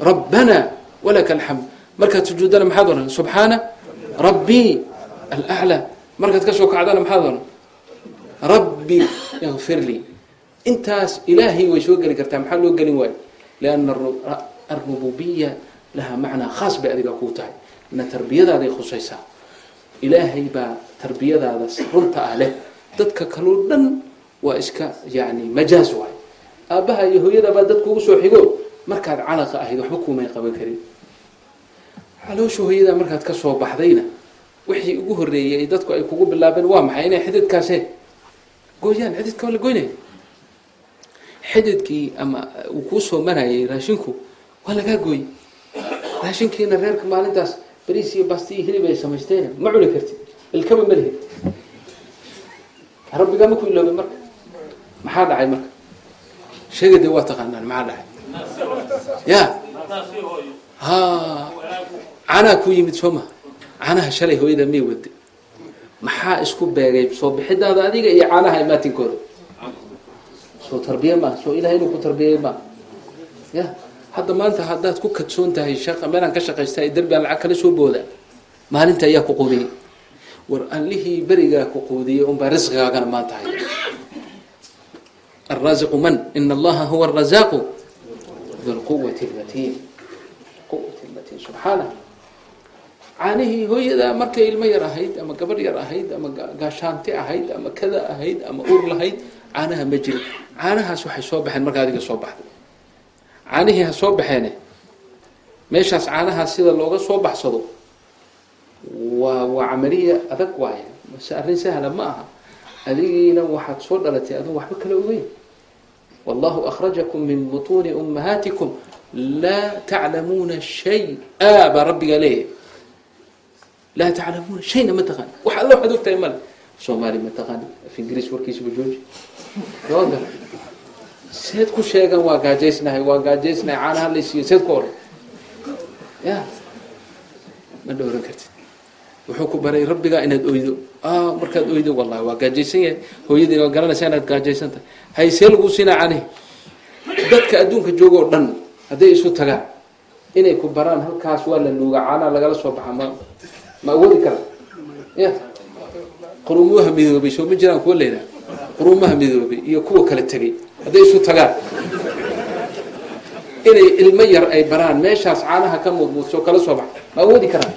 Rabbana walaka alxamd markaad sujuudana maxaad odhan subxaana rabbii alaclaa markaad ka soo kacdana maxaad odhan rabbi yakfir lii intaas ilaahay way soo geli kartaa maxaa loo gelin waayo lianna arububiya laha macnaa khaas bay adiga kuu tahay. Ina tarbiyadaaday khusaysaa ilaahay baa tarbiyadaada runta ah leh. Dadka kaloo dhan waa iska yani majaaz waay. Aabbaha iyo hooyadabaa dad kugu soo xigo. Markaad calaqa ahayd waxba kuumay qaban karin. Caloosha hooyadaa markaad ka soo baxdayna wixii ugu horreeyey dadku ay kugu bilaabeen waa maxay? Inay xididkaase gooyaan xididka waa la goynaya xididkii ama uu kuu soo marayay raashinku waa lagaa gooy raashinkiina reerka maalintaas bariis iyo basti iyo hilib ay samaysteen ma cuni kartid? Ilkaba ma lihid rabbigaa ma ku iloobay marka. Maxaa dhacay marka? Sheega dee waa taqaanaan maxaa dhacay? Ya. Ha canaa ku yimid soo ma. Canaha shalay hooyada may wade maxaa isku beegay? Soo bixidaada adiga iyo caanaha imaatinkooda soo tarbiye maa soo ilahay inuu ku tarbiyey maa ya hadda maanta haddaad ku kadsoon tahay shaqa meelaan ka shaqaysta derbiaan lacag kala soo booda maalinta ayaa ku quudiyay war allihii berigaa ku quudiyay unbaa risqigaagana maanta hay alraasiqu man? Ina allaha huwa arazaaqu dulquwati lmatiin quwati lmatiin subxaana caanihii hooyada markay ilmo yar ahayd ama gabadh yar ahayd ama gaashaante ahayd ama kada ahayd ama ur lahayd caanaha ma jiro caanahaas waxay soo baxeen marka adiga soo baxda caanihii ha soo baxeene meeshaas caanahaas sida looga soo baxsado waa waa camaliya adag waaye. Mase arrin sahla ma aha. Adigiina waxaad soo dhalatay adun waxba kala ogeyn. Wallahu akhrajakum min butuuni ummahaatikum. Laa taclamuuna shay-a baa rabbigaa leeyahay. Laa taclamuuna shayna ma taqaani wax alla waxaad ogtahay male. Soomaali ma taqaani af ingiriis warkiisaba jooji seed ku sheegan waa gaajaysnahay waa gaajaysnahay caanaha laysiiyo seed ku oran ya. Ma dhowran kartid. Wuxuu ku baray rabbigaa inaad oydo. Markaad oydo wallahi waa gaajaysan yahay. Hooyadiina waa garanaysaa inaad gaajaysan tahay. Haysee lagu siinaa canihi dadka adduunka jooga oo dhan hadday isu tagaan inay ku baraan halkaas waa la nuuga caanaha lagala soo baxa ma ma awoodi kara? Ya. Quruumaha midoobay soo ma jiraan kuwa leedaha quruumaha midoobay iyo kuwa kala tegay hadday isu tagaan. Inay ilmo yar ay baraan meeshaas caanaha ka muudmuudsoo kala soo baxa. Ma awoodi karaan?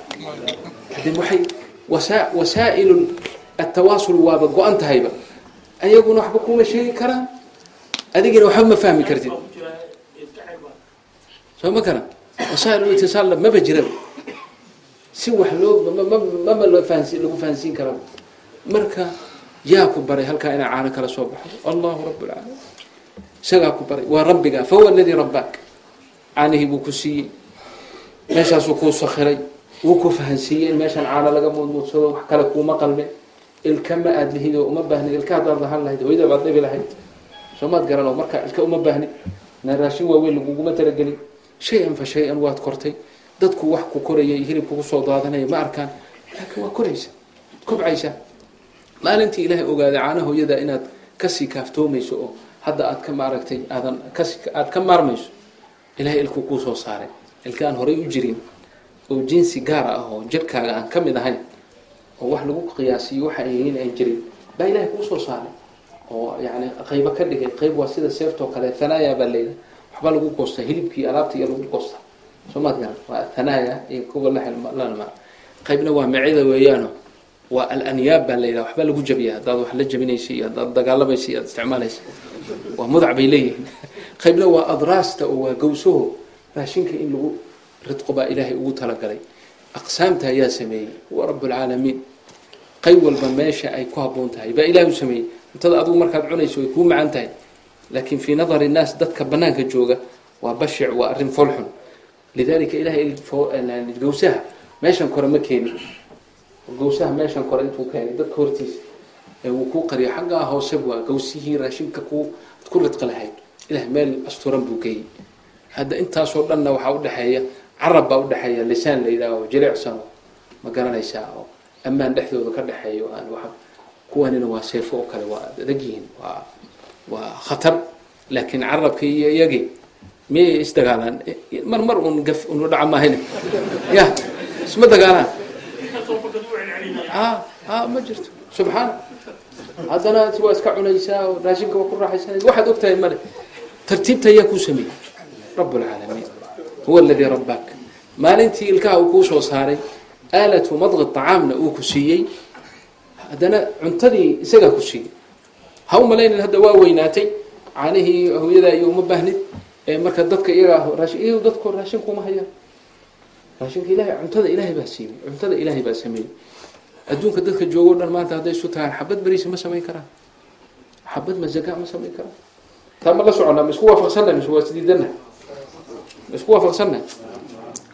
De waxay wasa wasaa'ilu atawaasul waaba go-an tahayba ayaguna waxba kuma sheegi karaan. Adigina waxba ma fahmi kartid. Soo ma karan wasaail itisaalla maba jiraba si wax loo mama lagu fahansiin karaba marka yaa ku baray halkaa inaa caano kala soo baxdo? Allahu rabb lcaalamiin isagaa ku baray. Waa rabbigaa fahuwa aladii rabbaak. Caanihii buu ku siiyey. Meeshaasuu kuu sakhiray. Wuu ku fahansiiyey in meeshaan caano laga muudmuudsado wax kale kuuma qalme ilka ma aad lihid oo uma baahnid ilka haddaad lahaan lahayd hooyada baad dhabi lahayd. Soomaad garan oo marka ilka uma baahnid na raashin waaweyn laguguma talagelin. Shay-an fa shay-an waad kortay. Dadku wax ku koraya iyo hilib kugu soo daadanaya ma arkaan. Laakiin waa koraysa. Kobcaysaa maalintii ilaahay ogaaday caana hooyada inaad ka sii kaaftoomayso oo hadda aad ka maaragtay aadan kasi aada ka maarmayso ilahay ilku kuu soo saaray. Ilka aan horay u jirin oo jinsi gaar ah oo jirkaaga aan ka mid ahayn oo wax lagu qiyaasiyo waxa ay jirin baa ilahay kuu soo saaray. Oo yani qaybo ka dhigay qayb waa sida seeftoo kale thanaaya baa layidhaha waxbaa lagu goostaa hilibkii alaabta iyo lagu goostaa soomaad garan waa thanaaya iyo kuwa lalama qaybna waa mecida weeyaano waa alanyaab baa layidhaha waxbaa lagu jabiya. Haddaad wax la jabinaysa iyo haddaad dagaalamaysa iyo aad isticmaalaysa waa mudac bay leeyihiin. Qaybna waa adraasta oo waa gawsaho raashinka in lagu ridqo baa ilaahay ugu talagalay. Aqsaamta ayaa sameeyey. Huwa rabbulcaalamiin qayb walba meesha ay ku habboon tahay baa ilahay u sameeyey. Cuntada adigu markaad cunayso way kuu macaan tahay. Laakiin fii nadari innaas dadka banaanka jooga waa bashic waa arrin folxun lidalika ilahay gawsaha meeshan kore ma keenin gawsaha meeshan kore intuu keenay dadka hortiisa ee wuu kuu qariyo xaggaa hoose waa gawsihii raashinka ad ku ridqi lahayd. Ilah meel asturan buu geeyey. Hadda intaasoo dhanna waxaa udhexeeya carab baa udhexeeya lisaan la yidhaaho jilicsan ma garanaysaa oo ammaan dhexdooda ka dhexeeyo aan wa kuwanina waa seefo oo kale waa adag yihiin waa waa khatar. Laakiin carabka iyo iyagii miyay isdagaalaan mar mar un gaf unu dhaca maahayne ya isma dagaalaan ma jirto subxaana haddana waa iska cunaysaa oo raashinka waa ku raaxaysanaysa waxaad ogtahay male tartiibta ayaa kuu sameeyey rabb lcaalamiin huwa aladii rabbaak maalintii ilkaha uu kuu soo saaray aalatu madqi طacaamna uu ku siiyey haddana cuntadii isagaa ku siiyey ha u malaynin hadda waa weynaatay caanihii hooyadaa iyo uma baahnid marka dadka iyagaa raashin dadku raashin kuma hayaan raashinka ilahay cuntada ilaahay baa siiyey cuntada ilaahay baa sameeyey adduunka dadka joogo dhan maanta hadday isu tagaan xabad beriisa ma samayn karaan. Xabad mazaka ma samayn karaan. Taa ma la soconnaa ma isku waafaqsanna mise waa isdiidanna ma isku waafaqsanna?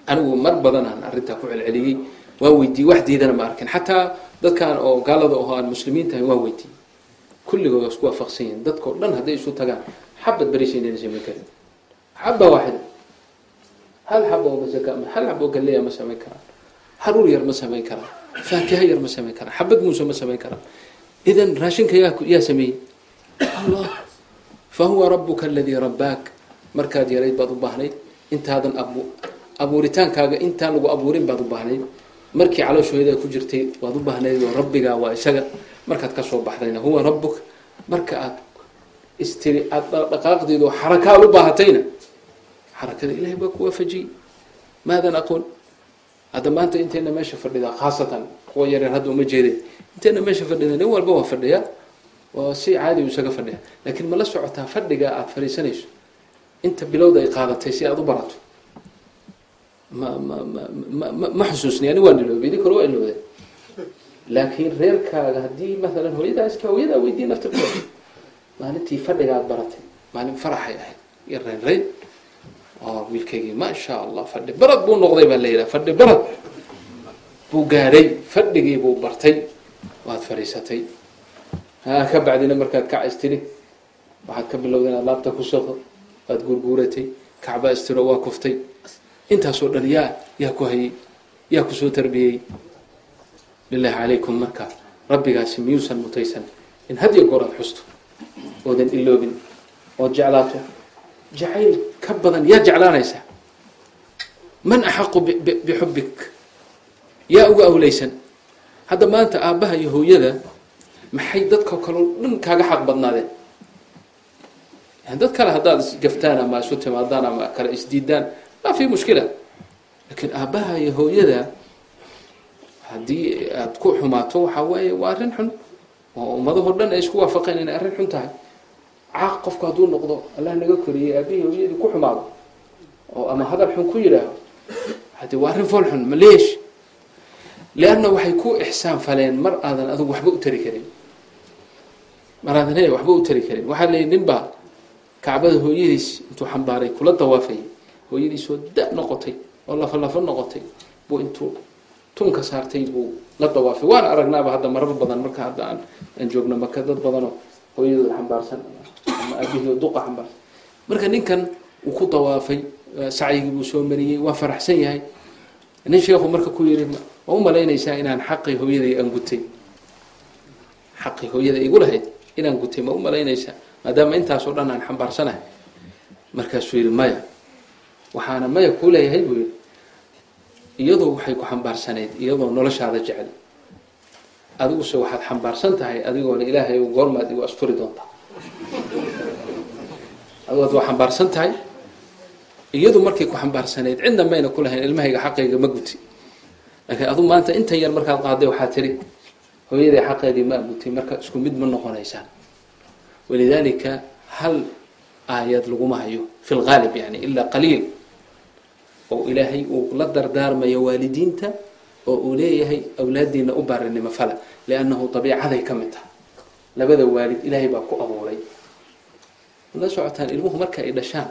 Anigu mar badanaan arrintaa ku celceliyey waa weydiiyey wax diidana ma arkin. Xataa dadkan oo gaalada oo aan muslimiin tahay waa weydiiyey. Kulligood isku waafaqsan yihiin dadkao dhan hadday isu tagaan xabad beriisa inayna samayn karin. Xaba waaxida hal xab oo mazaka hal xab oo galleya ma samayn karaan. Haruur yar ma samayn karaan faakiha yar ma samayn karaan xabad muuse ma samayn karaan idan raashinka yaa sameeyey. Allah fa huwa rabuka aladii rabbaak markaad yarayd baad u baahnayd intaadan abu abuuritaankaaga intaan lagu abuurin baad u baahnayd. Markii calooshooyada ku jirtay waad u baahnayd oo rabbigaa waa isaga. Markaad ka soo baxdayna huwa rabuk marka aad istiri aada dhaqaaqdeedu xarakaad u baahatayna xarakada ilahay baa ku waafajiyey. Maadan aqoon hadda maanta intayna meesha fadhidaa khaasatan kuwa yareer hadda uma jeedeen intayna meesha fadhida nin walba waa fadhiyaa waa si caadi isaga fadhiya. Laakiin ma la socotaa fadhiga aada fadhiisanayso. Inta bilowda ay qaadatay si aada u barato. Ma ma ma ma ma xusuusni ani waa niloobay idin kore waa ilowday laakiin reerkaaga haddii maalan hooyadaa iska hooyadaa weydiiya naftirkooda maalintii fadhiga aada baratay maalin faraxay ahayd iyo reyn reyn oo wiilkaygii ma sha allah fadhi barad buu noqday baa la yidhaha fadhi barad. Buu gaadhay fadhigii buu bartay waad fadhiisatay ka markaad kac istiri waxaad ka bilowda inaad laabta ku soqo waad guurguuratay kacbaa istiro waa kuftay. Intaasoo dhan yaa yaa ku hayay yaa ku soo tarbiyey bilaahi calaykum marka rabbigaasi miyuusan mutaysan. In had iyo goor aad xusto oodan iloobin ood jeclaato jacayl ka badan yaa jeclaanaysaa man axaqu bixubbik yaa uga awleysan. Hadda maanta aabbaha iyo hooyada maxay dadka kaleo dhan kaaga xaq badnaadeen? Dad kale haddaad isgaftaan ama isu timaadaan ama kale isdiidaan maa fi mushkila. Laakiin aabbaha iyo hooyada haddii aad ku xumaato waxaa waaye waa arrin xun. Oo ummadahoo dhan ay isku waafaqeen inay arrin xun tahay caaq qofku hadduu noqdo allah naga koriyey aabihii hooyadii ku xumaado oo ama hadal xun ku yidhaaho hade waa arrin fool xun maleesh lianna waxay ku ixsaan faleen mar aadan adigu waxba u tari karin. Mar aadan he waxba u tari karin. Waxaa leeyihi nin baa kacbada hooyadiis intuu xambaaray kula dawaafayay hooyadiisoo da noqotay oo lafa lafo noqotay. Buu intuu tunka saartay buu la dawaafay. Waana aragnaaba hadda marar badan marka hadda aan aan joogno maka dad badanoo hooyadooda xambaarsan ama aabihii duqa xambaarsan marka ninkan uu ku dawaafay sacyigii buu soo mariyey waa faraxsan yahay. Nin sheekhu marka ku yidhi ma u malaynaysaa inaan xaqii hooyaday aan gutay? Xaqii hooyada igu lahayd inaan gutay ma u malaynaysaa? Maadaama intaasoo dhan aan xambaarsanahay. Markaasuu yidhi maya waxaana maya kuu leeyahay? buu yidhi iyadoo waxay ku xambaarsanayd iyadoo noloshaada jecel adiguse waxaad xambaarsan tahay adigoona ilaahay goormaad igu asturi doontaa adigood waa xambaarsan tahay iyadu markay ku xambaarsanayd cidna mayna ku lahayn ilmahayga xaqayga ma guti. Laakiin adu maanta intan yar markaad qaaday waxaa tiri hooyaday xaqeedii ma gutay marka isku mid ma noqonaysaan. Walidaalika hal aayad laguma hayo fi lgaalib yani ilaa qaliil. Oo ilaahay uu la dardaarmayo waalidiinta oo uu leeyahay awlaadiina u baarinimo fala liannahu dabiicaday ka mid tahay. Labada waalid ilaahay baa ku abuuray la socotaan ilmuhu marka ay dhashaan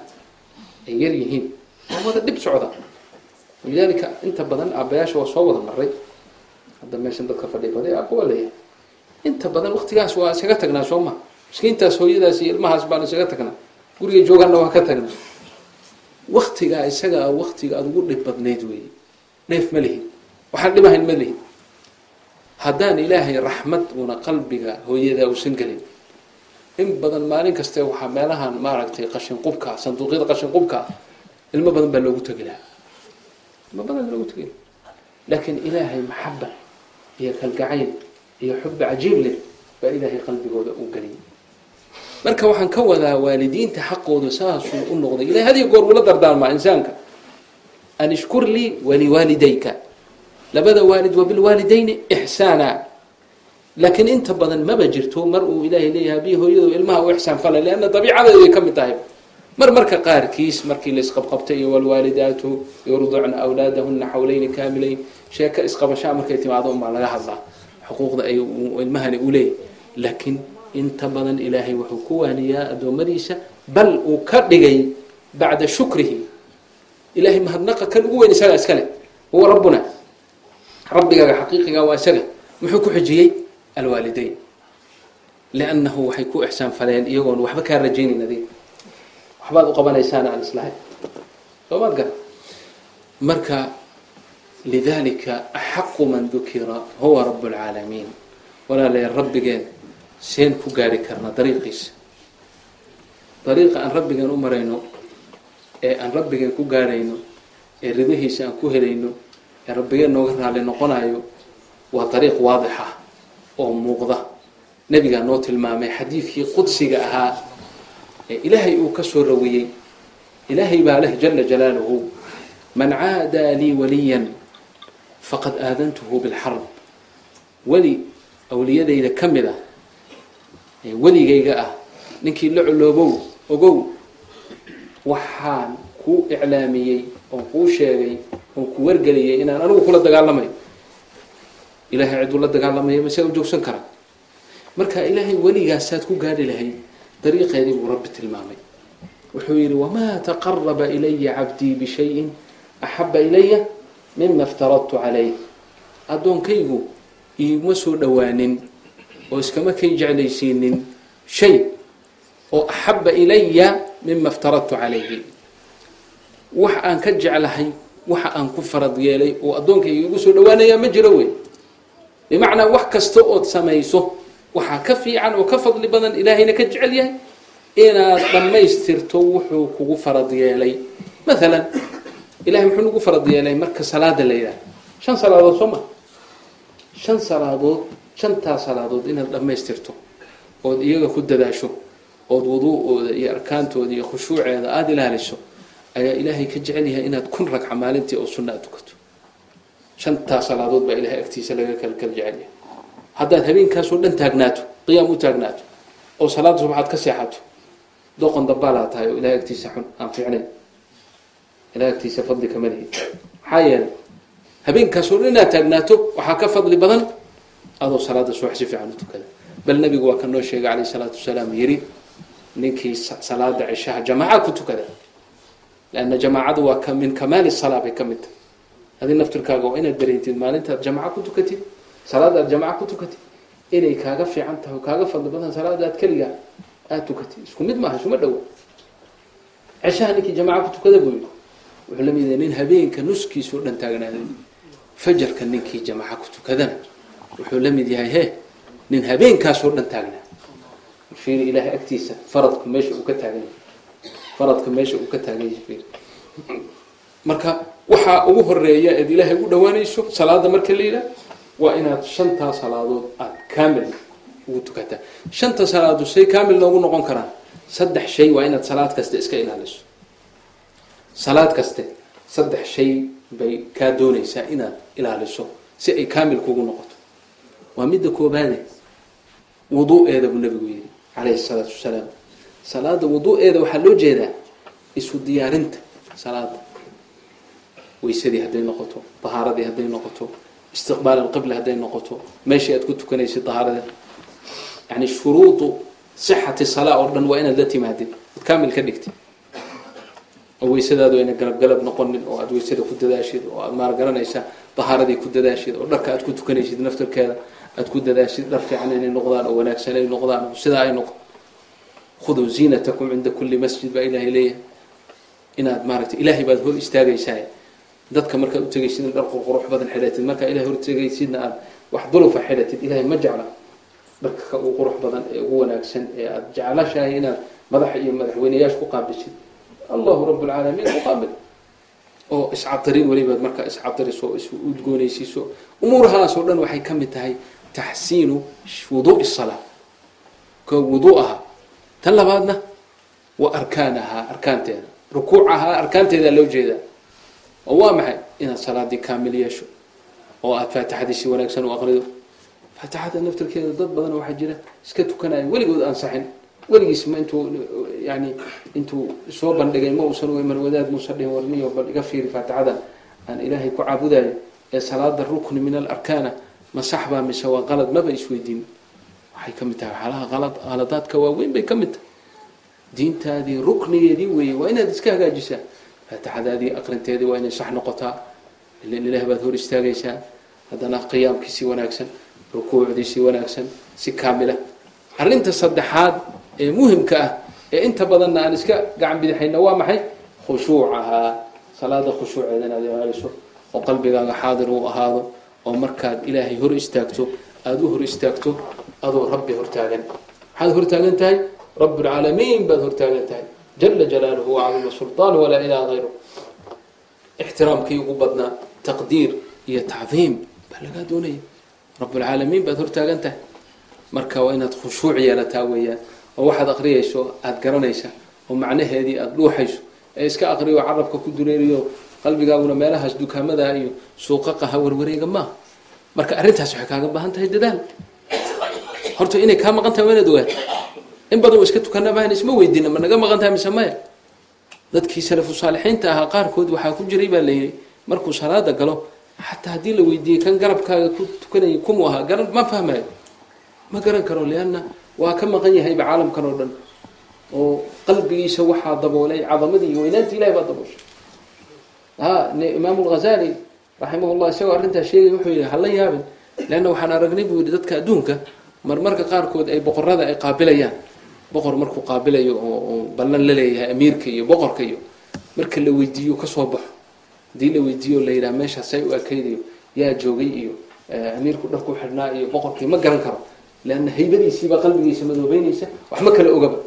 ay yar yihiin waa wada dhib socda. Walidaalika inta badan aabbayaasha waa soo wada maray hadda meeshan dadka fadhiya baday aabba waa leeyahay. Inta badan waktigaas waa isaga tagnaa soo ma. Miskiintaas hooyadaas iyo ilmahaas baan isaga tagnaa. Guriga joogaanna waa ka tagnaa. Waktigaa isaga a waktiga aada ugu dhib badnayd weeye. Dheef ma lihin. Waxaan dhibahayn ma lihin. Haddaan ilaahay raxmad uuna qalbiga hooyadaa uusan gelin in badan maalin kaste waxaa meelahan maaragtay qashin qubka sanduuqyada qashin qubka ilmo badan baa loogu tegi lahaa ilmo badan loogu tegi laakiin ilaahay maxaba iyo kalgacayl iyo xubi cajiib leh baa ilaahay qalbigooda u geliyay. Marka waxaan ka wadaa waalidiinta xaqooda saasuu u noqday. Ilahay hadiyo goor ula dardaarmaa insaanka. An ishkur lii waliwaalidayka labada waalid wa bilwaalidayni ixsaana laakiin inta badan maba jirto mar uu ilaahay leeyahay abiyi hooyado ilmaha u ixsaan fala lianna dabiicadeeday ka mid tahay mar marka qaarkiis markii la isqabqabtay iyo walwaalidaatu yurducna awlaadahuna xawlayni kaamilayn sheeko isqabashaa markay timaado unbaa laga hadlaa xuquuqda ay ilmahani u leeyahy laakiin inta badan ilaahay wuxuu ku waaniyaa addoommadiisa bal uu ka dhigay bacda shukrihi ilahay mahadnaqa kan ugu weyn isagaa iska huwa rabbuna rabbigaaga xaqiiqiga waa isaga muxuu ku xijiyey alwaalidayn. liannahu waxay ku ixsaan faleen iyagoon waxba kaa rajaynayn adig waxbaad u qabanaysaan aan islahay soomaad gar marka lidalika axaqu man dukira huwa rabb اlcaalamiin walaalayaal rabbigeen seen ku gaari karna dariiqiisa dariiqa aan rabbigeen u marayno ee aan rabbigeen ku gaarayno ee ridahiisa aan ku helayno ee rabbigeen nooga raali noqonayo waa dariiq waadix oo muuqda. Nebigaa noo tilmaamay xadiidkii qudsiga ahaa ee ilaahay uu ka soo rawiyey ilaahay baa leh jala jalaaluhu man caadaa lii waliyan faqad aadantuhu bilxarb. Weli awliyadayda ka mid ah weligayga ah ninkii la coloobow ogow waxaan kuu iclaamiyey oon kuu sheegay oon ku wargeliyay inaan anigu kula dagaalamayo ilahay ciduu la dagaalamaya ma sidaa u joogsan karaa marka ilaahay weligaasaad ku gaadhi lahayd dariiqeedii buu rabbi tilmaamay. Wuxuu yidhi wamaa taqaraba ilaya cabdii bishayin axaba ilaya mima iftaradtu calayh. Addoonkaygu iima soo dhowaanin oo iskama kay jeclaysiinin shay oo axaba ilaya mima iftaradtu calayhi. Wax aan ka jeclahay waxa aan ku farad yeelay oo addoonkayga igu soo dhawaanayaa ma jiro wey bimacnaa wax kasta ood samayso waxaa ka fiican oo ka fadli badan ilaahayna ka jecel yahay inaad dhammaystirto wuxuu kugu farad yeelay. Maalan ilahay muxuu nagu farad yeelay marka salaada la yidhaha shan salaadood soo ma? Shan salaadood shantaa salaadood inaad dhammaystirto ood iyaga ku dadaasho ood wuduu'ooda iyo arkaantooda iyo khushuuceeda aada ilaaliso ayaa ilaahay ka jecel yahay inaad kun ragca maalintii oo sunna a tukato shantaa salaadood baa ilahay agtiisa laga kalkal jecel yahay. Haddaad habeenkaasoo dhan taagnaato qiyaam u taagnaato oo salaada subaxaad ka seexato doqon dabaalaa tahay oo ilahay agtiisa xun aan fiicnayn. Ilahay agtiisa fadli kama lihi. Maxaa yeelay habeenkaasoo dhan inaad taagnaato waxaa ka fadli badan adoo salaada subax si fiican u tukada. Bal nabigu waa ka noo sheegay calayh salaatu wasalaam yidhi ninkii salaada cishaha jamaaca ku tukada leanna jamaacadu waa min kamaali salaa bay ka mid tahay adi naftirkaaga waa inaad dareentid maalintaad jamaca ku tukatid salaada aad jamaca ku tukatid inay kaaga fiican tahay kaaga fadli badan salaada aad keligaa aada tukatid. Isku mid maaha isuma dhowo ceshaha ninkii jamaca ku tukada buu yidhi. Wuxuu la mid nin habeenka nuskiisao dhan taagnaaday fajarka ninkii jamaca ku tukadana wuxuu la mid yahay he nin habeenkaasoo dhan taagnaa fiiri ilaahay agtiisa faradku meesha uu ka taagan yahay faradka meesha uu ka taagan yahay fiiri marka waxaa ugu horreeya eed ilaahay ugu dhawaanayso salaada marka la yidhaah waa inaad shantaa salaadood aada kaamil ugu tukataa. Shanta salaadood say kaamil noogu noqon karaan. Saddex shay waa inaad salaad kaste iska ilaaliso. Salaad kaste saddex shay bay kaa doonaysaa inaad ilaaliso si ay kaamil kugu noqoto. Waa midda koobaade wuduu'eeda buu nabigu yidhi calayhi salaatu wasalaam. Salaada wuduu'eeda waxaa loo jeedaa isu diyaarinta salaada weysadii hadday noqoto dahaaradii hadday noqoto istiqbaal alqibla hadday noqoto meeshii aad ku tukanaysid dahaarada yani shuruudu sixati salaa oo dhan waa inaad la timaadid ad kaamil ka dhigtid. Oo weysadaadu ayna galab galab noqonin oo aad weysada ku dadaashid oo aad maargaranaysaa dahaaradii ku dadaashid oo dharka aad ku tukanaysid naftarkeeda aad ku dadaashid dhar fiican inay noqdaan oo wanaagsan ay noqdaan sidaa ay noqo khuduu ziinatakum cinda kulli masjid baa ilaahay leeyahay. Inaad maaragtay ilaahay baad hor istaagaysaa dadka markaad utegaysid in dhar qurqurux badan xidhatid. Markaa ilahay hortegaysidna aad wax dulufa xidhatid ilahay ma jecla dharka ka ugu qurux badan ee ugu wanaagsan ee aad jeclashahay inaad madaxa iyo madaxweyneyaasha ku qaabishid allahu rab lcaalamiin ku qaabil oo iscadarin welibaad markaa iscadariso is udgoonaysiiso umuurahaasoo dhan waxay ka mid tahay taxsiinu wuduui salaa ko wuduuaha. Tan labaadna wa arkaanahaa arkaanteeda. Rukuucahaa arkaanteedaa loo jeedaa oo waa maxay inaad salaadii kaamil yeesho oo aada faatixadii si wanaagsan u aqrido? Faatixada naftarkeeda dad badan waxaa jira iska tukanaya weligood ansaxin. Weligiis ma intuu yani intuu soo bandhigay ma uusan iman wadaad muusa dhihin warniyo bal iga fiiri faatixada. Aan ilaahay ku caabudayo ee salaada rukni min alarkaana ma sax baa mise waa qalad maba isweydiin. Waxay ka mid tahay waxyaalaha qalad qaladaadka waaweyn bay ka mid tahay. Diintaadii ruknigeedii weeye waa inaad iska hagaajisaa faatixadaadii aqrinteedii waa inay sax noqotaa ilan ilaah baad hor istaagaysaa haddana qiyaamkiisii wanaagsan rukuucdiisii wanaagsan si kaamila arrinta saddexaad ee muhimka ah ee inta badanna aan iska gacan bidixayna waa maxay khushuucahaa salaada khushuuceeda inaad ilaaliso oo qalbigaaga xaadir uu ahaado oo markaad ilaahay hor istaagto aada u hor istaagto adoo rabbi hortaagan maxaad hortaagan tahay rabb lcaalamiin baad hortaagan tahay jala jalaaluhu wacaduma sulطaan walaa ilaha hayru ixtiraamkii ugu badnaa taqdiir iyo tacdiim baa lagaa doonaya rablcaalamiin baad hortaagan tahay marka waa inaad khushuuc yeelataa weeyaan oo waxaad aqriyayso aada garanaysa oo macnaheedii aada dhuuxayso ee iska aqriyo carabka ku dureeriyo qalbigaaguna meelahaas dukaamada iyo suuqaqaha warwareega maaha marka arrintaas waxay kaaga baahan tahay dadaal horta inay kaa maqan tahay waa inaad ogaato in badan iska tukanaa maahan isma weydiina ma naga maqan tahay mise maya? Dadkii salafu saalixiinta ahaa qaarkood waxaa ku jiray baa layidhi markuu salaada galo xataa haddii la weydiiyey kan garabkaaga ku tukanayay kumu ahaa garan ma fahmayo ma garan karo lianna waa ka maqan yahayba caalamkan oo dhan oo qalbigiisa waxaa daboolay cadamadii iyo weynaantii ilahay baa dabooshay. Ha imaamu lghazali raximahullah isagoo arrintaas sheegay wuxuu yihi hala yaabin leanna waxaan aragnay buu yihi dadka adduunka marmarka qaarkood ay boqorada ay qaabilayaan boqor markuu qaabilayo oo ballan la leeyahay amiirka iyo boqorka iyo marka la weydiiyo ka soo baxo. Haddii la weydiiyo la yidhaha meesha say u ekaydayo yaa joogay iyo amiirku dharku xidhnaa iyo boqorkii ma garan karo. Leanna haybadiisiibaa qalbigiisa madoobeynaysa wax ma kala ogaba.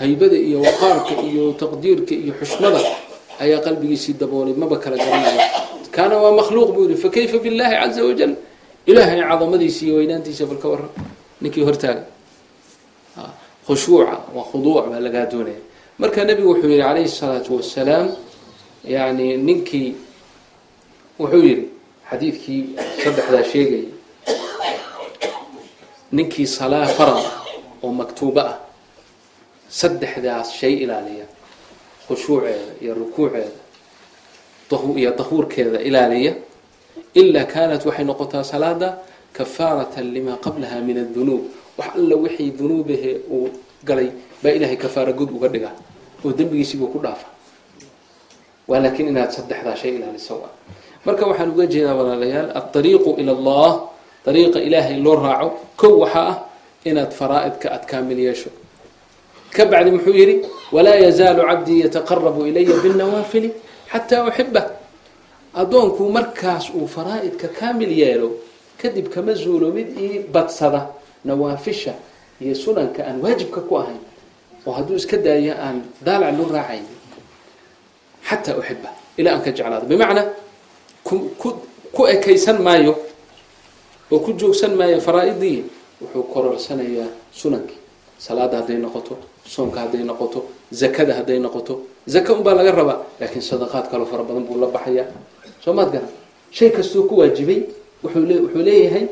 Haybada iyo waqaarka iyo taqdiirka iyo xushmada ayaa qalbigiisii daboolay maba kala garanaya kaana waa makhluuq buu yihi fakayfa billahi caza wajal? Ilaahay cadamadiisa iyo weynaantiisa bal ka waran ninkii hortaaga khushuuca waa khuduuc baa lagaa doonaya. Marka nebigu wuxuu yihi calayhi salaatu wasalaam yani ninkii wuxuu yihi xadiidkii saddexdaa sheegayay ninkii salaa farad oo maktuubo ah saddexdaas shay ilaaliya khushuuceeda iyo rukuuceeda iyo dahuurkeeda ilaaliya ilaa kaanat waxay noqotaa salaada kafaaratan limaa qablaha min adunuub wax alla wixii dunuubahe uu galay baa ilaahay kafaara uga dhiga oo dembigiisiibuu ku dhaafa. Waa laakiin inaad saddexdaa shay ilaaliso marka waxaan uga jeedaa walaalayaal alariiqu ila allah ariiqa ilaahay loo raaco kow waxaa ah inaad faraa'idka aad kaamil yeesho. Ka muxuu yidhi walaa yazaalu cabdii yataqarabu ilaya binnawaafili xataa uxibah addoonku markaas uu faraa'idka kaamil yeelo kadib kama zuulo mid ii badsada nawaafisha iyo sunanka aan waajibka ku ahayn oo hadduu iska daayo aan daalac loo raacayn xataa uxiba ilaa aan ka jeclaado. Bimacnaa ku ekaysan maayo oo ku joogsan maayo faraa-idii wuxuu kororsanayaa sunankii salaada hadday noqoto soonka hadday noqoto zakada hadday noqoto. Zaka unbaa laga rabaa laakiin sadaqaad kaloo fara badan buu la baxayaa. Soo maad garan shay kastoo ku waajibay wuxuu leeyahay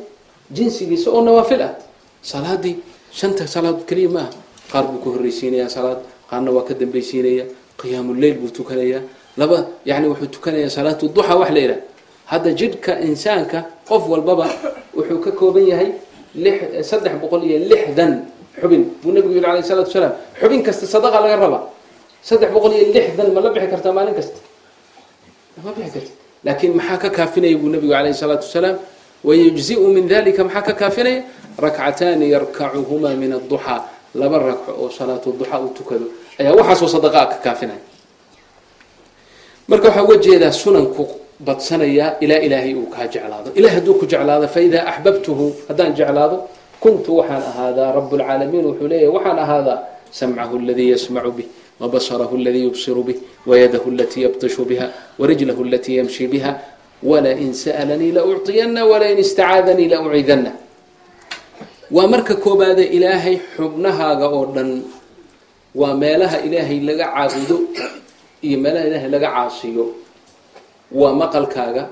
jinsigiisa oo nawaafil ah salaadii. Shanta salaadood keliya ma aha qaar buu ka horreysiinayaa salaad qaarna waa ka dambaysiinaya. Qiyaamuleyl buu tukanayaa laba yani wuxuu tukanayaa salaatu duxa wax la yidhaha. Hadda jidhka insaanka qof walbaba wuxuu ka kooban yahay saddex boqol iyo lixdan xubin. Buu nabigu yihi alayh salatu wasalaam xubin kasta sadaqa laga rabaa saddex boqol iyo lixdan ma la bixi kartaa maalin kasta? Ma bixi karta. Laakiin maxaa ka kaafinaya buu nabigu alayh salaatu wasalaam? Wayujziu min dalika maxaa ka kaafinaya rakcataani yarkacuhumaa min adduxaa laba ragco oo salaatu duxa uu tukado. Ayaa waxaasoo sadaqaa ka kaafinaya marka waxaa uga jeedaa sunanku badsanayaa ilaa ilaahay uu kaa jeclaado. Ilahay hadduu ku jeclaado faidaa axbabtuhu haddaan jeclaado kuntu waxaan ahaadaa rab wuxuu leeyahy waxaan ahaadaa samcahu aladii yasmacu bih wabasarahu aladii yubsiru bih wayadahu alatii yabtishu biha warijlahu alatii yamshi biha walain sa'lanii laucطiyana walain istacaadanii laucidana waa marka koobaade ilaahay xubnahaaga oo dhan waa meelaha ilaahay laga caabudo iyo meelaha ilaahay laga caasiyo. Waa maqalkaaga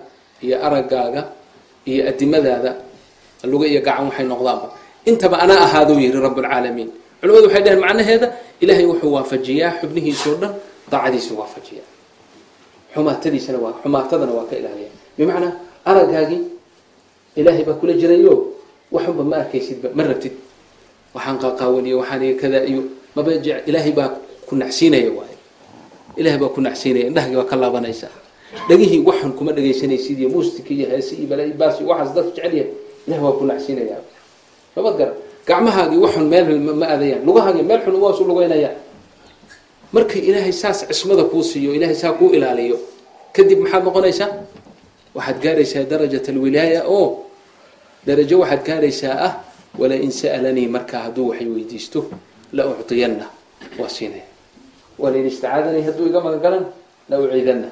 iyo araggaaga iyo adimadaada luga iyo gacan waxay noqdaanba. Intaba anaa ahaadou yihi rablcaalamiin culimadu waxay dhaheen macnaheeda ilaahay wuxuu waafajiyaa xubnihiisao dhan daacadiisa waafajiyaa. Xumaatadiisana waa xumaatadana waa ka ilaaliya bimacnaa aragaagii ilaahay baa kula jirayo waxunba ma arkaysidba ma rabtid. Waxaan qaqaawaniyo waxaan iyo kada iyo maba ilaahay baa ku nacsiinaya waayo ilaahay baa ku nacsiinaya indhahagii baa ka laabanaysa. Dhegihii waxan kuma dhegaysanaysid iyo muustika iyo heese iyo balaa baas iyo waxaas dadka jecel yahay ilahay waa ku nacsiinaya mabad gara gacmahaagii waxun meel ma aadayaan lugahaagii meel xun waasu lugeynayaan markay ilaahay saas cismada kuu siiyo ilaahay saa kuu ilaaliyo kadib maxaad noqonaysaa? Waxaad gaaraysaa darajat alwilaaya oo darajo waxaad gaaraysaa ah walain sa'alanii markaa hadduu waxay weydiisto la ucطiyanna waa siinaya walain istacaadanii hadduu iga magan galan la uciidanna.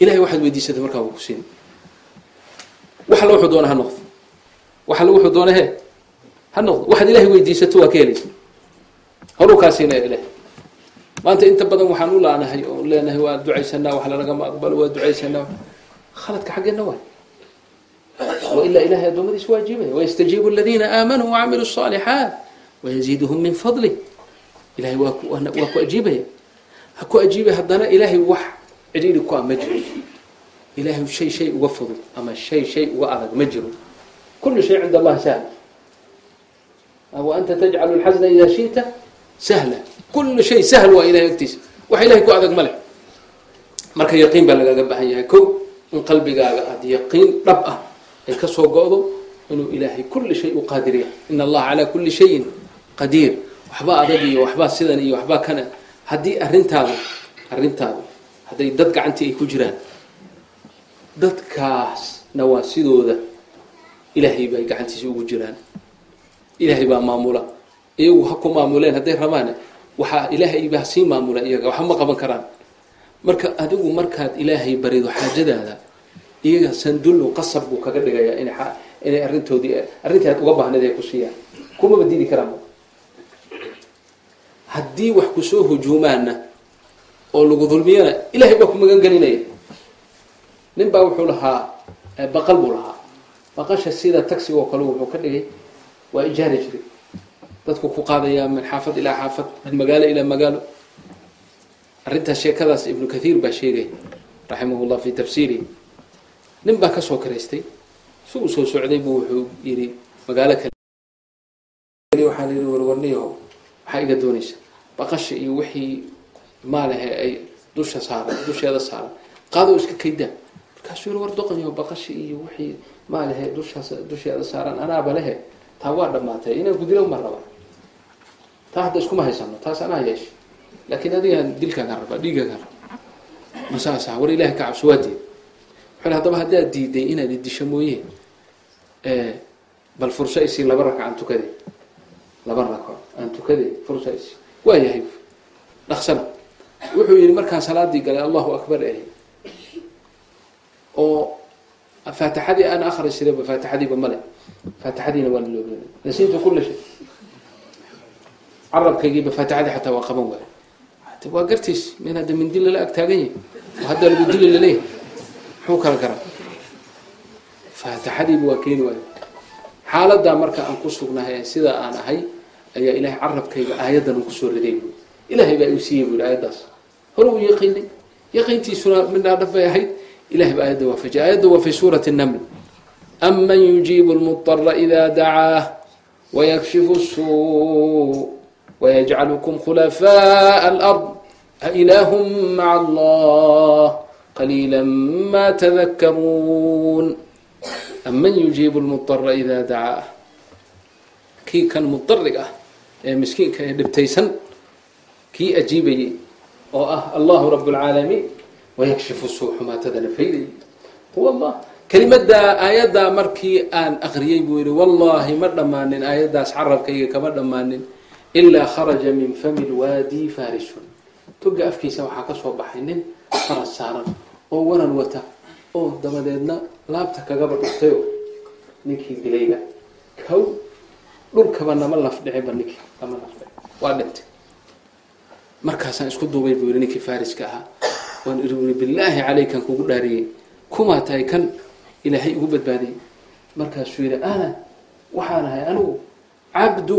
Ilahay waxaad weydiisatay markaa wuu ku siin. Wax alla wuxuu doona ha noqdo. Wax alla wuxuu doona he ha noqdo. Waxaad ilahay weydiisato waa ka helaysa horuu kaa siinaya ilahay maanta inta badan waxaan u laanahay oo leenahay waa ducaysanaa wax lalagama aqbalo waa ducaysanaa. Khaladka xaggeenna waay wailaa ilahay addoommadiisa waajibaya wayastajiibu aladiina aamanuu wacamiluu الصaalixaat wayaziiduhum min fadlih ilahay waa ku waa ku ajiibaya ha ku ajiibay haddana ilaahay wax cidhiiri ku a ma jiro ilahay shay shay uga fudud ama shay shay uga adag ma jiro kulu shay cinda allahi sahl wa anta tajcalu lxasna ida shita sahla kulu shay sahl waa ilahay agtiisa wax ilahay ku adag ma leh marka yaqiin baa lagaga baahan yahay ko in qalbigaaga aada yaqiin dhab ah ay ka go-do inuu ilaahay kulli shay u qaadir yahay in allaha calaa kulli shayin qadiir. Waxbaa adag iyo waxbaa sidan iyo waxbaa kana. Haddii arrintaadu arrintaadu hadday dad gacantii ay ku jiraan dadkaasna waa sidooda ilaahay bay gacantiisa ugu jiraan. Ilaahay baa maamula. Iyagu ha ku maamuleen hadday rabaan waxaa ilaahay baa sii maamula iyaga waxa ma qaban karaan. Marka adigu markaad ilaahay barido xaajadaada iyaga sandullu qasab buu kaga dhigayaa ina inay arrintoodii arrintii aad uga baahnayd ay ku siiyaan. Kumaba diidi karaan haddii wax ku soo hujuumaana oo lagu dulmiyana ilahay baa ku magan gelinaya nin baa wuxuu lahaa baqal buu lahaa. Baqasha sida taxiga kale wuxuu ka dhigay waa ijaari jiray. Dadku ku qaadayaa min xaafad ilaa xaafad min magaalo ilaa magaalo. Arrintaas sheekadaas ibnu kathiir baa sheegay raximah fi tafsiirihi nin baa ka soo karaystay. Si uu soo socday buu wuxuu yidhi magaalo kale. Waxaa la yidhi warwarniyaho maxaa iga doonaysa? Baqasha iyo wixii maalahe ay dusha saaran dusheeda saaran. Qaadoo iska kaydaa markaasuu yidhi war doqonyaho baqasha iyo wixii maalahe dushaas dusheeda saaran anaaba lehe taa waa dhammaatay inaan gudilo ma raba taa hadda iskuma haysano taas anaa yeesha laakiin adigaan dilkaagaan rabaa dhiigaagaan rabaa masaasa war ilahay ka cabso waa wuxuu haddaba haddaad diiday inaad idisho mooye. Bal furso isii laba raka aan tukade. Laba rako aan tukade furso isii. Waa yahay. Dhaqsana wuxuu yidhi markaan salaadii galay allahu akbar eri oo faatixadii aan akri jirayba faatixadiiba male faatixadiina waa laloobey nasiintu kula shay carabkaygiiba faatixadii xataa waa qaban waayo waa gartiis min hadda mindi lala ag taagan yahay. Oo hadda lagu dili la leeyahay muxuu kala garaa faatixadiiba waa keeni waayo. Xaaladaa marka aan ku sugnahay sidaa aan ahay ayaa ilahay carabkayga aayaddan uu ku soo riday. Buui ilahay baa iu siiyey buui aayaddaas. Hore uu yaqiinay yaqiintiisuna midhaa dhab bay ahayd. Ilahay baa aayadda waafajiyay aayadda waa fi suurati naml. Aman yujiibu lmudara ida dacaah wayakshifu suu wayajcalukum khulafaaء alard. Ailaahm maca allah qaliila ma tadakaruun aman yujiibu lmudara ida dacaah kii kan mudarig ah ee miskiinka ee dhibtaysan kii ajiibayay oo ah allahu rab اlcaalamiin wayakshifu suu xumaatadana faydayay huwa allah kelimadaa aayaddaa markii aan akriyay buu yihi wallahi ma dhammaanin aayaddaas carabkayga kama dhammaanin ilaa kharaja min fami lwaadi farisun toga afkiisa waxaa ka soo baxay nin faras saaran oo waran wata oo dabadeedna laabta kagaba dhurtayo ninkii dilayba kow dhulkaba nama lafdhiciba ninkii nama lafdhici waa dhintay. Markaasaan isku duubay buu yihi ninkii fariska ahaa waan iri uri bilaahi calaykan kugu dhaariyey. Kumaa tahay kan ilaahay ugu badbaadiyey. Markaasuu yidhi ana waxaan ahay anigu cabdu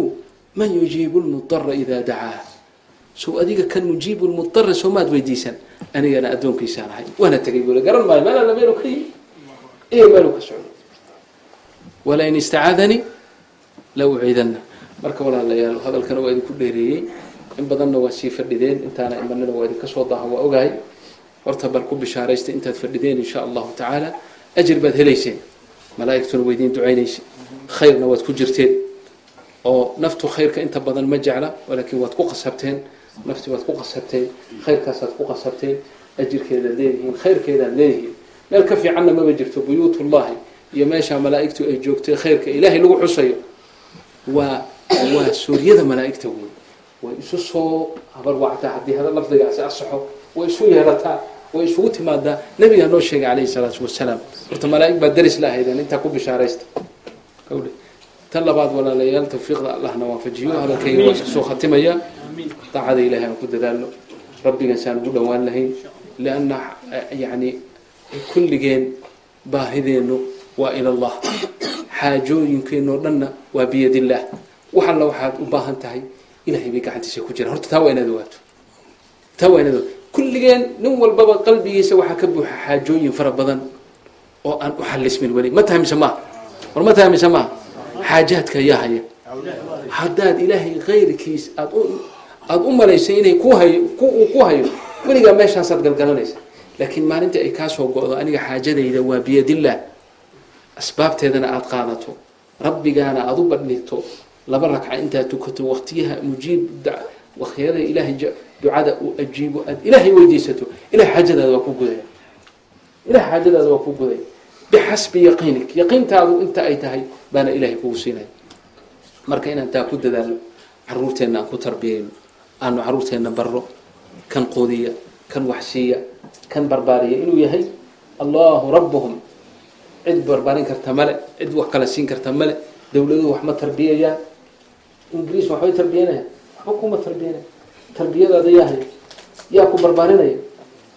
man yujiibu lmudara idaa dacaa. Sow adiga kan mujiibu lmudara soo maad weydiisan anigana addoonkiisaan ahay waana tegay bule garan maayo meel alla meelu ka yimi iyo meelu ka socdo. Walain istacaadanii la uciidanna. Marka walaalayaal hadalkana waa idinku dheereeyey. In badanna waa sii fadhideen intaana imanina waa idinka soo daaha waa ogahay. Horta bal ku bishaaraysta intaad fadhideen insha allahu tacaala. Ajir baad helayseen. Malaa'igtuna waa idiin ducaynaysa. Khayrna waad ku jirteen. Oo naftu khayrka inta badan ma jecla laakiin waad ku qasabteen nafti waad ku qasabteen khayrkaasaad ku qasabteen ajirkeedaad leedihiin khayrkeedaad leedihiin meel ka fiicanna maba jirto buyuutullahi iyo meesha malaa'igtu ay joogtay khayrka ilaahay lagu xusayo waa waa suuryada malaa'igta wey way isu soo habarwactaa haddii hada lafdigaasi asaxo way isu yeelataa way isugu timaadaa nabigaa noo sheegay calayhi salaatu wasalaam horta malaa'ig baa daris la ahaydeen intaa ku bishaaraysta tan labaad walaalayaal tawfiiqda allahna waafajiyo hadalkayga waa iska soo khatimaya daacada ilahay aan ku dadaalno. Rabbigan saan ugu dhowaan lahayn. Lianna yani kulligeen baahideennu waa ila allah. Xaajooyinkeenoo dhanna waa biyadillaah wax alla waxaad u baahan tahay ilahay bay gacantiisa ku jiraan. Horta taa waa inaad ogaato. Taa waa inaad ogaato. Kulligeen nin walbaba qalbigiisa waxaa ka buuxa xaajooyin fara badan oo aan u xalismin weli. Ma tahay mise maha war ma tahay mise maha xaajaadka ayaa haya. Haddaad ilaahay kayrkiis aad u aada u malaysay inay ku hayo uu ku hayo. Weligaa meeshaasaad galgalanaysa. Laakiin maalinta ay kaa soo go-do aniga xaajadayda waa biyadillaah asbaabteedana aada qaadato. Rabbigaana aada u badhigto laba ragca intaad tukato waqtiyaha mujiib waqtiyada ilaahay ducada uu ajiibo aad ilaahay weydiisato. Ilahay xaajadaada waa ku gudaya ilahay xaajadaada waa ku gudaya bixasbi yaqiinik. Yaqiintaadu inta ay tahay baana ilahay kugu siinaya marka inaan taa ku dadaalno caruurteenna aan ku tarbiyayno aanu caruurteenna barro kan qoodiya kan waxsiiya kan barbaariya inuu yahay allahu rabbuhum. Cid barbaarin karta male cid wax kala siin karta male dowladuhu wax ma tarbiyayaan. Ingiriis waxbay tarbiyanaya waxba kuma tarbiyanaya tarbiyadaada yaa haya yaa ku barbaarinaya.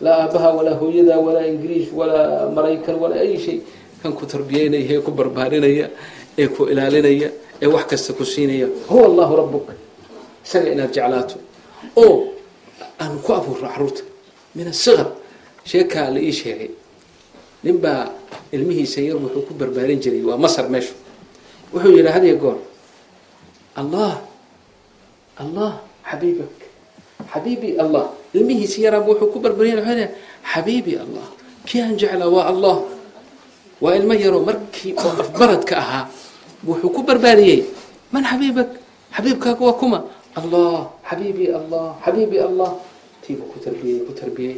Laa aabaha walaa hooyada walaa ingiriis walaa maraykan walaa ay shay. Kan ku tarbiyeynaya ee ku barbaarinaya ee ku ilaalinaya ee wax kasta ku siinaya. Huwa allahu rabbuk. Isaga inaad jeclaato oo aan ku abuurno carruurta min asiqar sheekaa la ii sheegay. Nin baa ilmihiisa yar wuxuu ku barbaarin jiray waa masar meeshu. Wuxuu yidhi hadiya goor allah allah xabiibak xabiibi allah. Ilmihiisa yaraaba wuxuu ku leeyahay xabiibi allah kii aan jeclaa waa allah. Waa ilmo yaroo markii oo afbaradka ahaa wuxuu ku barbaariyey man xabiibak xabiibkaaga waa kuma allah xabiibi allah xabiibi allah tiibuu ku tarbiyey ku tarbiyey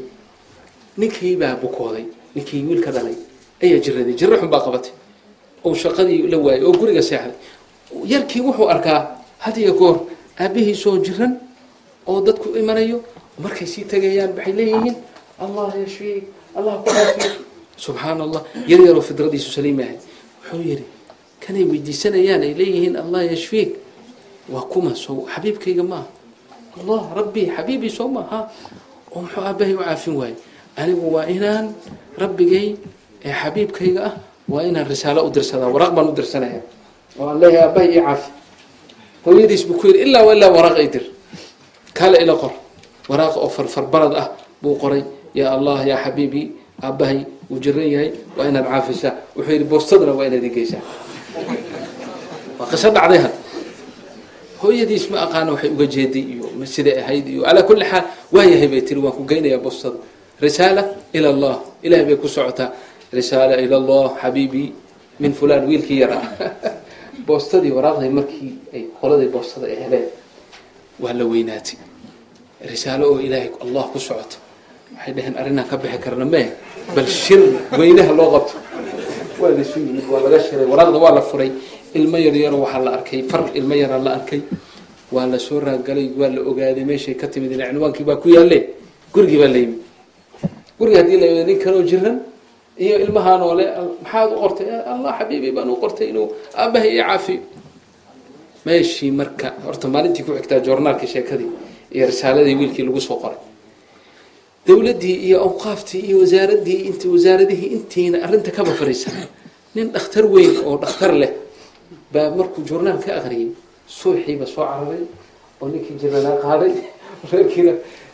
ninkii baa bukooday ninkii wiilka dhalay ayaa jiraday jiro xun baa qabatay oo shaqadii la waayay oo guriga seexday yarkii wuxuu arkaa hadiya goor aabihiisoo jiran oo dadku imanayo markay sii tagayaan waxay leeyihiin allah yashfiik allah ku caafiyo subxaana allah yar yaroo fidradiisu saliim yahay wuxuu yidhi kanay weydiisanayaan ay leeyihiin allah yashfiik waa kuma sow xabiibkayga maaha allah rabbi xabiibii soo maaha oo muxuu aabahay u caafin waaye anigu waa inaan rabbigay ee xabiibkayga ah waa inaan risaalo u dirsadaa waraaq baan u dirsanaya oo aan leeyahay aabahay ii caafi. Hooyadiis buu ku yidhi ilaa ilaa waraaq ay dir. Kaale ila qor. Waraaq oo farfarbarad ah buu qoray. Yaa allah yaa xabiibii aabahay wuu jiran yahay waa inaad caafisaa. Wuxuu yidhi boostadana waa inaad igeysaa waa qiso dhacday had hooyadiis ma aqaana waxay uga jeeday iyo siday ahayd iyo calaa kulli xaal waayahay bay tiri waan ku geynayaa boostada risaala ila allah ilahay bay ku socotaa. Risaala ila allah xabiibii min fulan wiilkii yaraa boostadii waraaqday markii ay qoladii boostada ay heleen. Waa la weynaatay. Risaalo oo ilaahay allah ku socoto waxay dhaheen arrinaan ka bixi karna mee bal shir weynaha loo qabto. Waa laisu yimid waa laga shiray waraaqda waa la furay ilmo yaryaro waxaa la arkay far ilmo yaraa la arkay. Waa la soo raagalay waa la ogaaday meeshay ka timid cinwaankii baa ku yaalle gurigii baa la yimid. Guriga haddii la nin kanoo jiran iyo ilmahaan oo le maxaad u qortay? Allah xabiibi baan u qortay inuu aabahay ii caafiyo meeshii marka horta maalintii ku xigtaa joornaalkii sheekadii iyo risaaladii wiilkii lagu soo qoray. Dowladdii iyo awqaaftii iyo wasaaradii int wasaaradihii intiina arrinta kaba fariisan. Nin dhakhtar weyn oo dhakhtar leh baa markuu journaal ka aqriyay suuxiiba soo cararay oo ninkii jiranaa qaaday reerkiina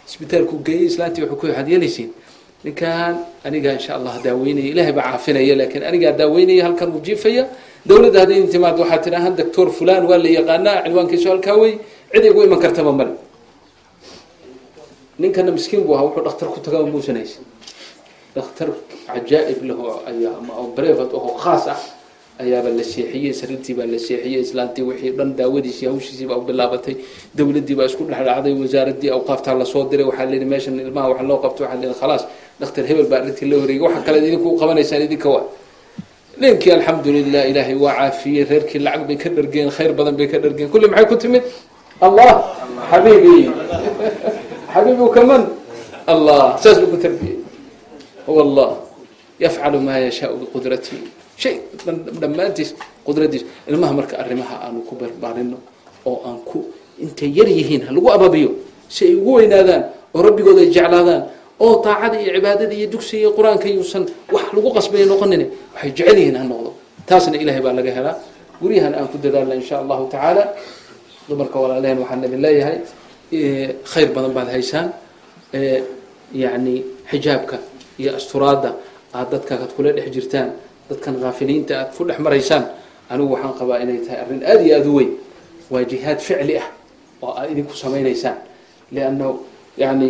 isbitaalku geeyey islaantii wuxuu ku waxaad yeelaysiin ninkan anigaa insha allah daaweynaya ilaahay baa caafinaya laakiin anigaa daaweynaya halkan uu jiifaya. Dawladda hadday intimaad waxaa tidhahaan doctor fulan waa la yaqaanaa cinwaankiisu halkaa wey cid igu iman kartaba male ninkana miskiin buu ahaa wuxuu dhakhtar ku tagaa muusan haysan dhakhtar cajaa'ib lahu ayaa ama brevat oo khaas ah ayaaba la seexiyey sariirtii baa la seexiyey islaantii wixii dhan daawadiisii hawshiisii baa u bilaabatay dawladdii baa isku dhexdhacday wasaaradii awqaaftaa la soo diray waxaa la yidhi meeshan ilmaha wax loo qabto waxaa la yidhi khalaas dhakhtar hebel baa arrintii la wareegay waxa kale idinku qabanaysaan idinka waa ninkii alxamdulilah ilaahay waa caafiyey reerkii lacag bay ka dhargeen khayr badan bay ka dhargeen. Kulli maxay ku timid? Allah xabiibi xabiibu kaman allah saas buu ku tarbiyey. Huwa allah yafcalu maa yashaau biqudratihi shay dhammaantiis qudradiis ilmaha marka arrimaha aanu ku barbaarino oo aan ku intay yar yihiin ha lagu ababiyo si ay ugu weynaadaan oo rabbigooda ay jeclaadaan oo daacada iyo cibaadada iyo dugsiga iyo qur'aanka yuusan wax lagu qasbaya noqonin waxay jecel yihiin ha noqdo. Taasna ilahay baa laga helaa. Guryahan aan ku dadaalna insha allahu tacaala. Dumarka walaalehen waxaan idin leeyahay khayr badan baad haysaan. Yani xijaabka iyo asturaadda aad dadkaad kula dhex jirtaan dadkan haafiliinta aad ku dhex maraysaan anigu waxaan qabaa inay tahay arrin aada iyo aada u weyn. Waa jihaad ficli ah oo aad idinku samaynaysaan. Liannahu yani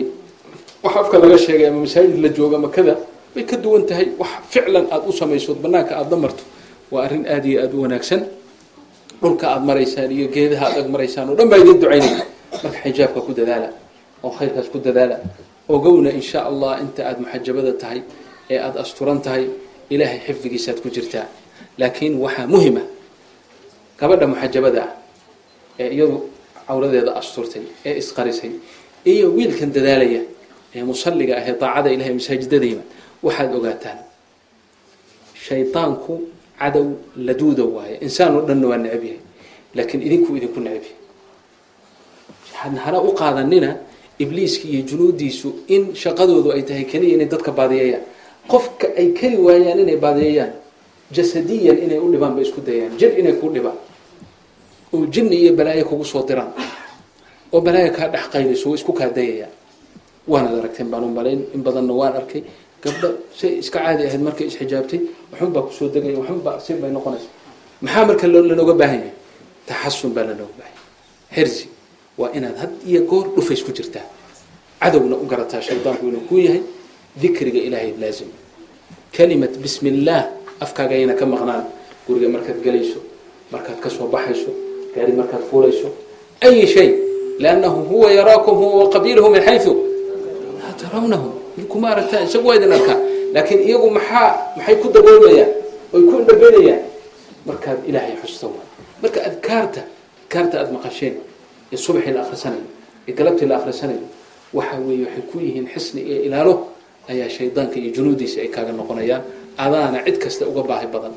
wax afka laga sheegay ama masaajid la jooga makada bay ka duwan tahay wax ficlan aada u samaysood banaanka aada la marto. Waa arrin aada iyo aada u wanaagsan. Dhulka aada maraysaan iyo geedaha aad ag maraysaan oo dhan baa idin ducaynaya marka xijaabka ku dadaala oo khayrkaas ku dadaala ogowna insha allah inta aada muxajabada tahay ee aada asturan tahay ilaahay xifdigiisaad ku jirtaa. Laakiin waxaa muhima gabadha muxajabada ah ee iyadu cawradeeda asturtay ee isqarisay iyo wiilkan dadaalaya ee musalliga ah ee daacada ilahay masaajidada yimid waxaad ogaataan shaydaanku cadow laduuda waaye. Insaan oo dhanna waa necab yahay laakiin idinkuu idinku necab yahay. Hana u qaadanina ibliiska iyo junuudiisu in shaqadoodu ay tahay keliya inay dadka baadiyeeyaan qofka ay keli waayaan inay baadiyeeyaan jasadiyan inay u dhibaan bay isku dayaan jir inay ku dhibaan oo jinni iyo balaayo kugu soo diraan oo balaayo kaa dhex qaynayso way isku kaa dayayaan waanaad aragteen baan u in badanna waan arkay. Gabdho say iska caadi ahayd markay isxijaabtay waxun ku soo degaya waxun baa bay noqonaysa. Maxaa marka lanooga baahan yahay? Taxasun baa lanooga baahan yahay. Xirsi waa inaad had iyo goor dhufays ku jirtaa. Cadowna u garataa shaydaanku inuu ku yahay dikriga ilaahay laazim. Kalimat bismi illaah afkaaga ayna ka maqnaan. Guriga markaad gelayso markaad ka soo baxayso gaari markaad fuulayso ay shay liannahu huwa yaraakum huwa waqabiiluhu min xayu laa tarawnahum idinkuma aragtaan isagu waa idin arkaa. Laakiin iyagu maxaa maxay ku daboolmayaan? Oy ku indhabeynayaan. Markaad ilaahay xusto marka adkaarta adkaarta aada maqasheen ee subaxii la akhrisanayo ee galabtii la akhrisanayo waxa weeye waxay ku yihiin xisni iyo ilaalo ayaa shaydaanka iyo junuudiisa ay kaaga noqonayaan. Adaana cid kasta uga baahi badan.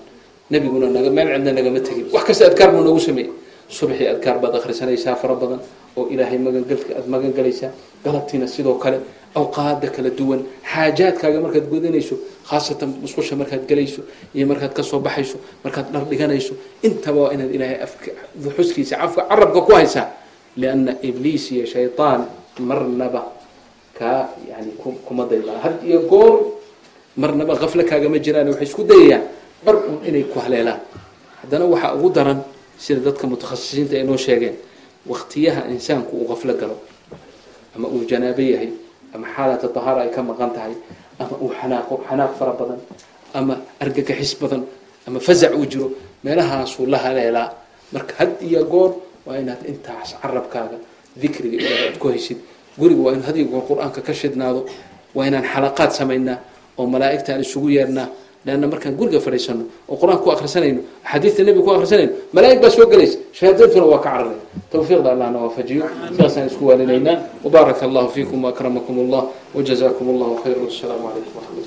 Nebiguna naga meel cidna nagama tegin. Wax kasta adkaar buu noogu sameeyey. Subaxii adkaar baad akhrisanaysaa fara badan oo ilaahay magangalka aada magan galaysaa galabtiina sidoo kale awqaada kala duwan. Xaajaadkaaga markaad gudanayso khaasatan musqusha markaad gelayso iyo markaad ka soo baxayso markaad dhar dhiganayso intaba waa inaad ilaahay afka xuskiisa afka carabka ku haysaa. Lianna ibliis iyo shaytaan marnaba kaa yani kuma daydaan had iyo goor marnaba kafle kaagama jiraan waxay isku dayayaan bar un inay ku haleelaan. Haddana waxaa ugu daran sida dadka mutakhasisiinta ay noo sheegeen waktiyaha insaanku uu kaflo galo ama uu janaabo yahay ama xaalata tahaara ay ka maqan tahay ama uu xanaaqo xanaaq fara badan ama argagaxis badan ama fasac uu jiro meelahaasuu la haleelaa. Marka had iyo goor waa inaad intaas carabkaaga dikriga ilaahay aad ku haysid guriga waa in had iyo goor qur'aanka ka shidnaado waa inaan xalaqaad samaynaa oo malaa'igta isugu yeernaa. Leanna markaan guriga fadhiisano oo qur'aanka ku akhrisanayno axaadiista nebiga ku akhrisanayno malaa'ig baa soo gelaysa. Shahaadantuna waa ka cararaya tawfiiqda allahna waafajiyo sidaasaan isku waalinaynaa. Wabaaraka allahu fiikum waakramakum allah wajazakum allahu khayra wasalaamu calaykum waraxmat ullah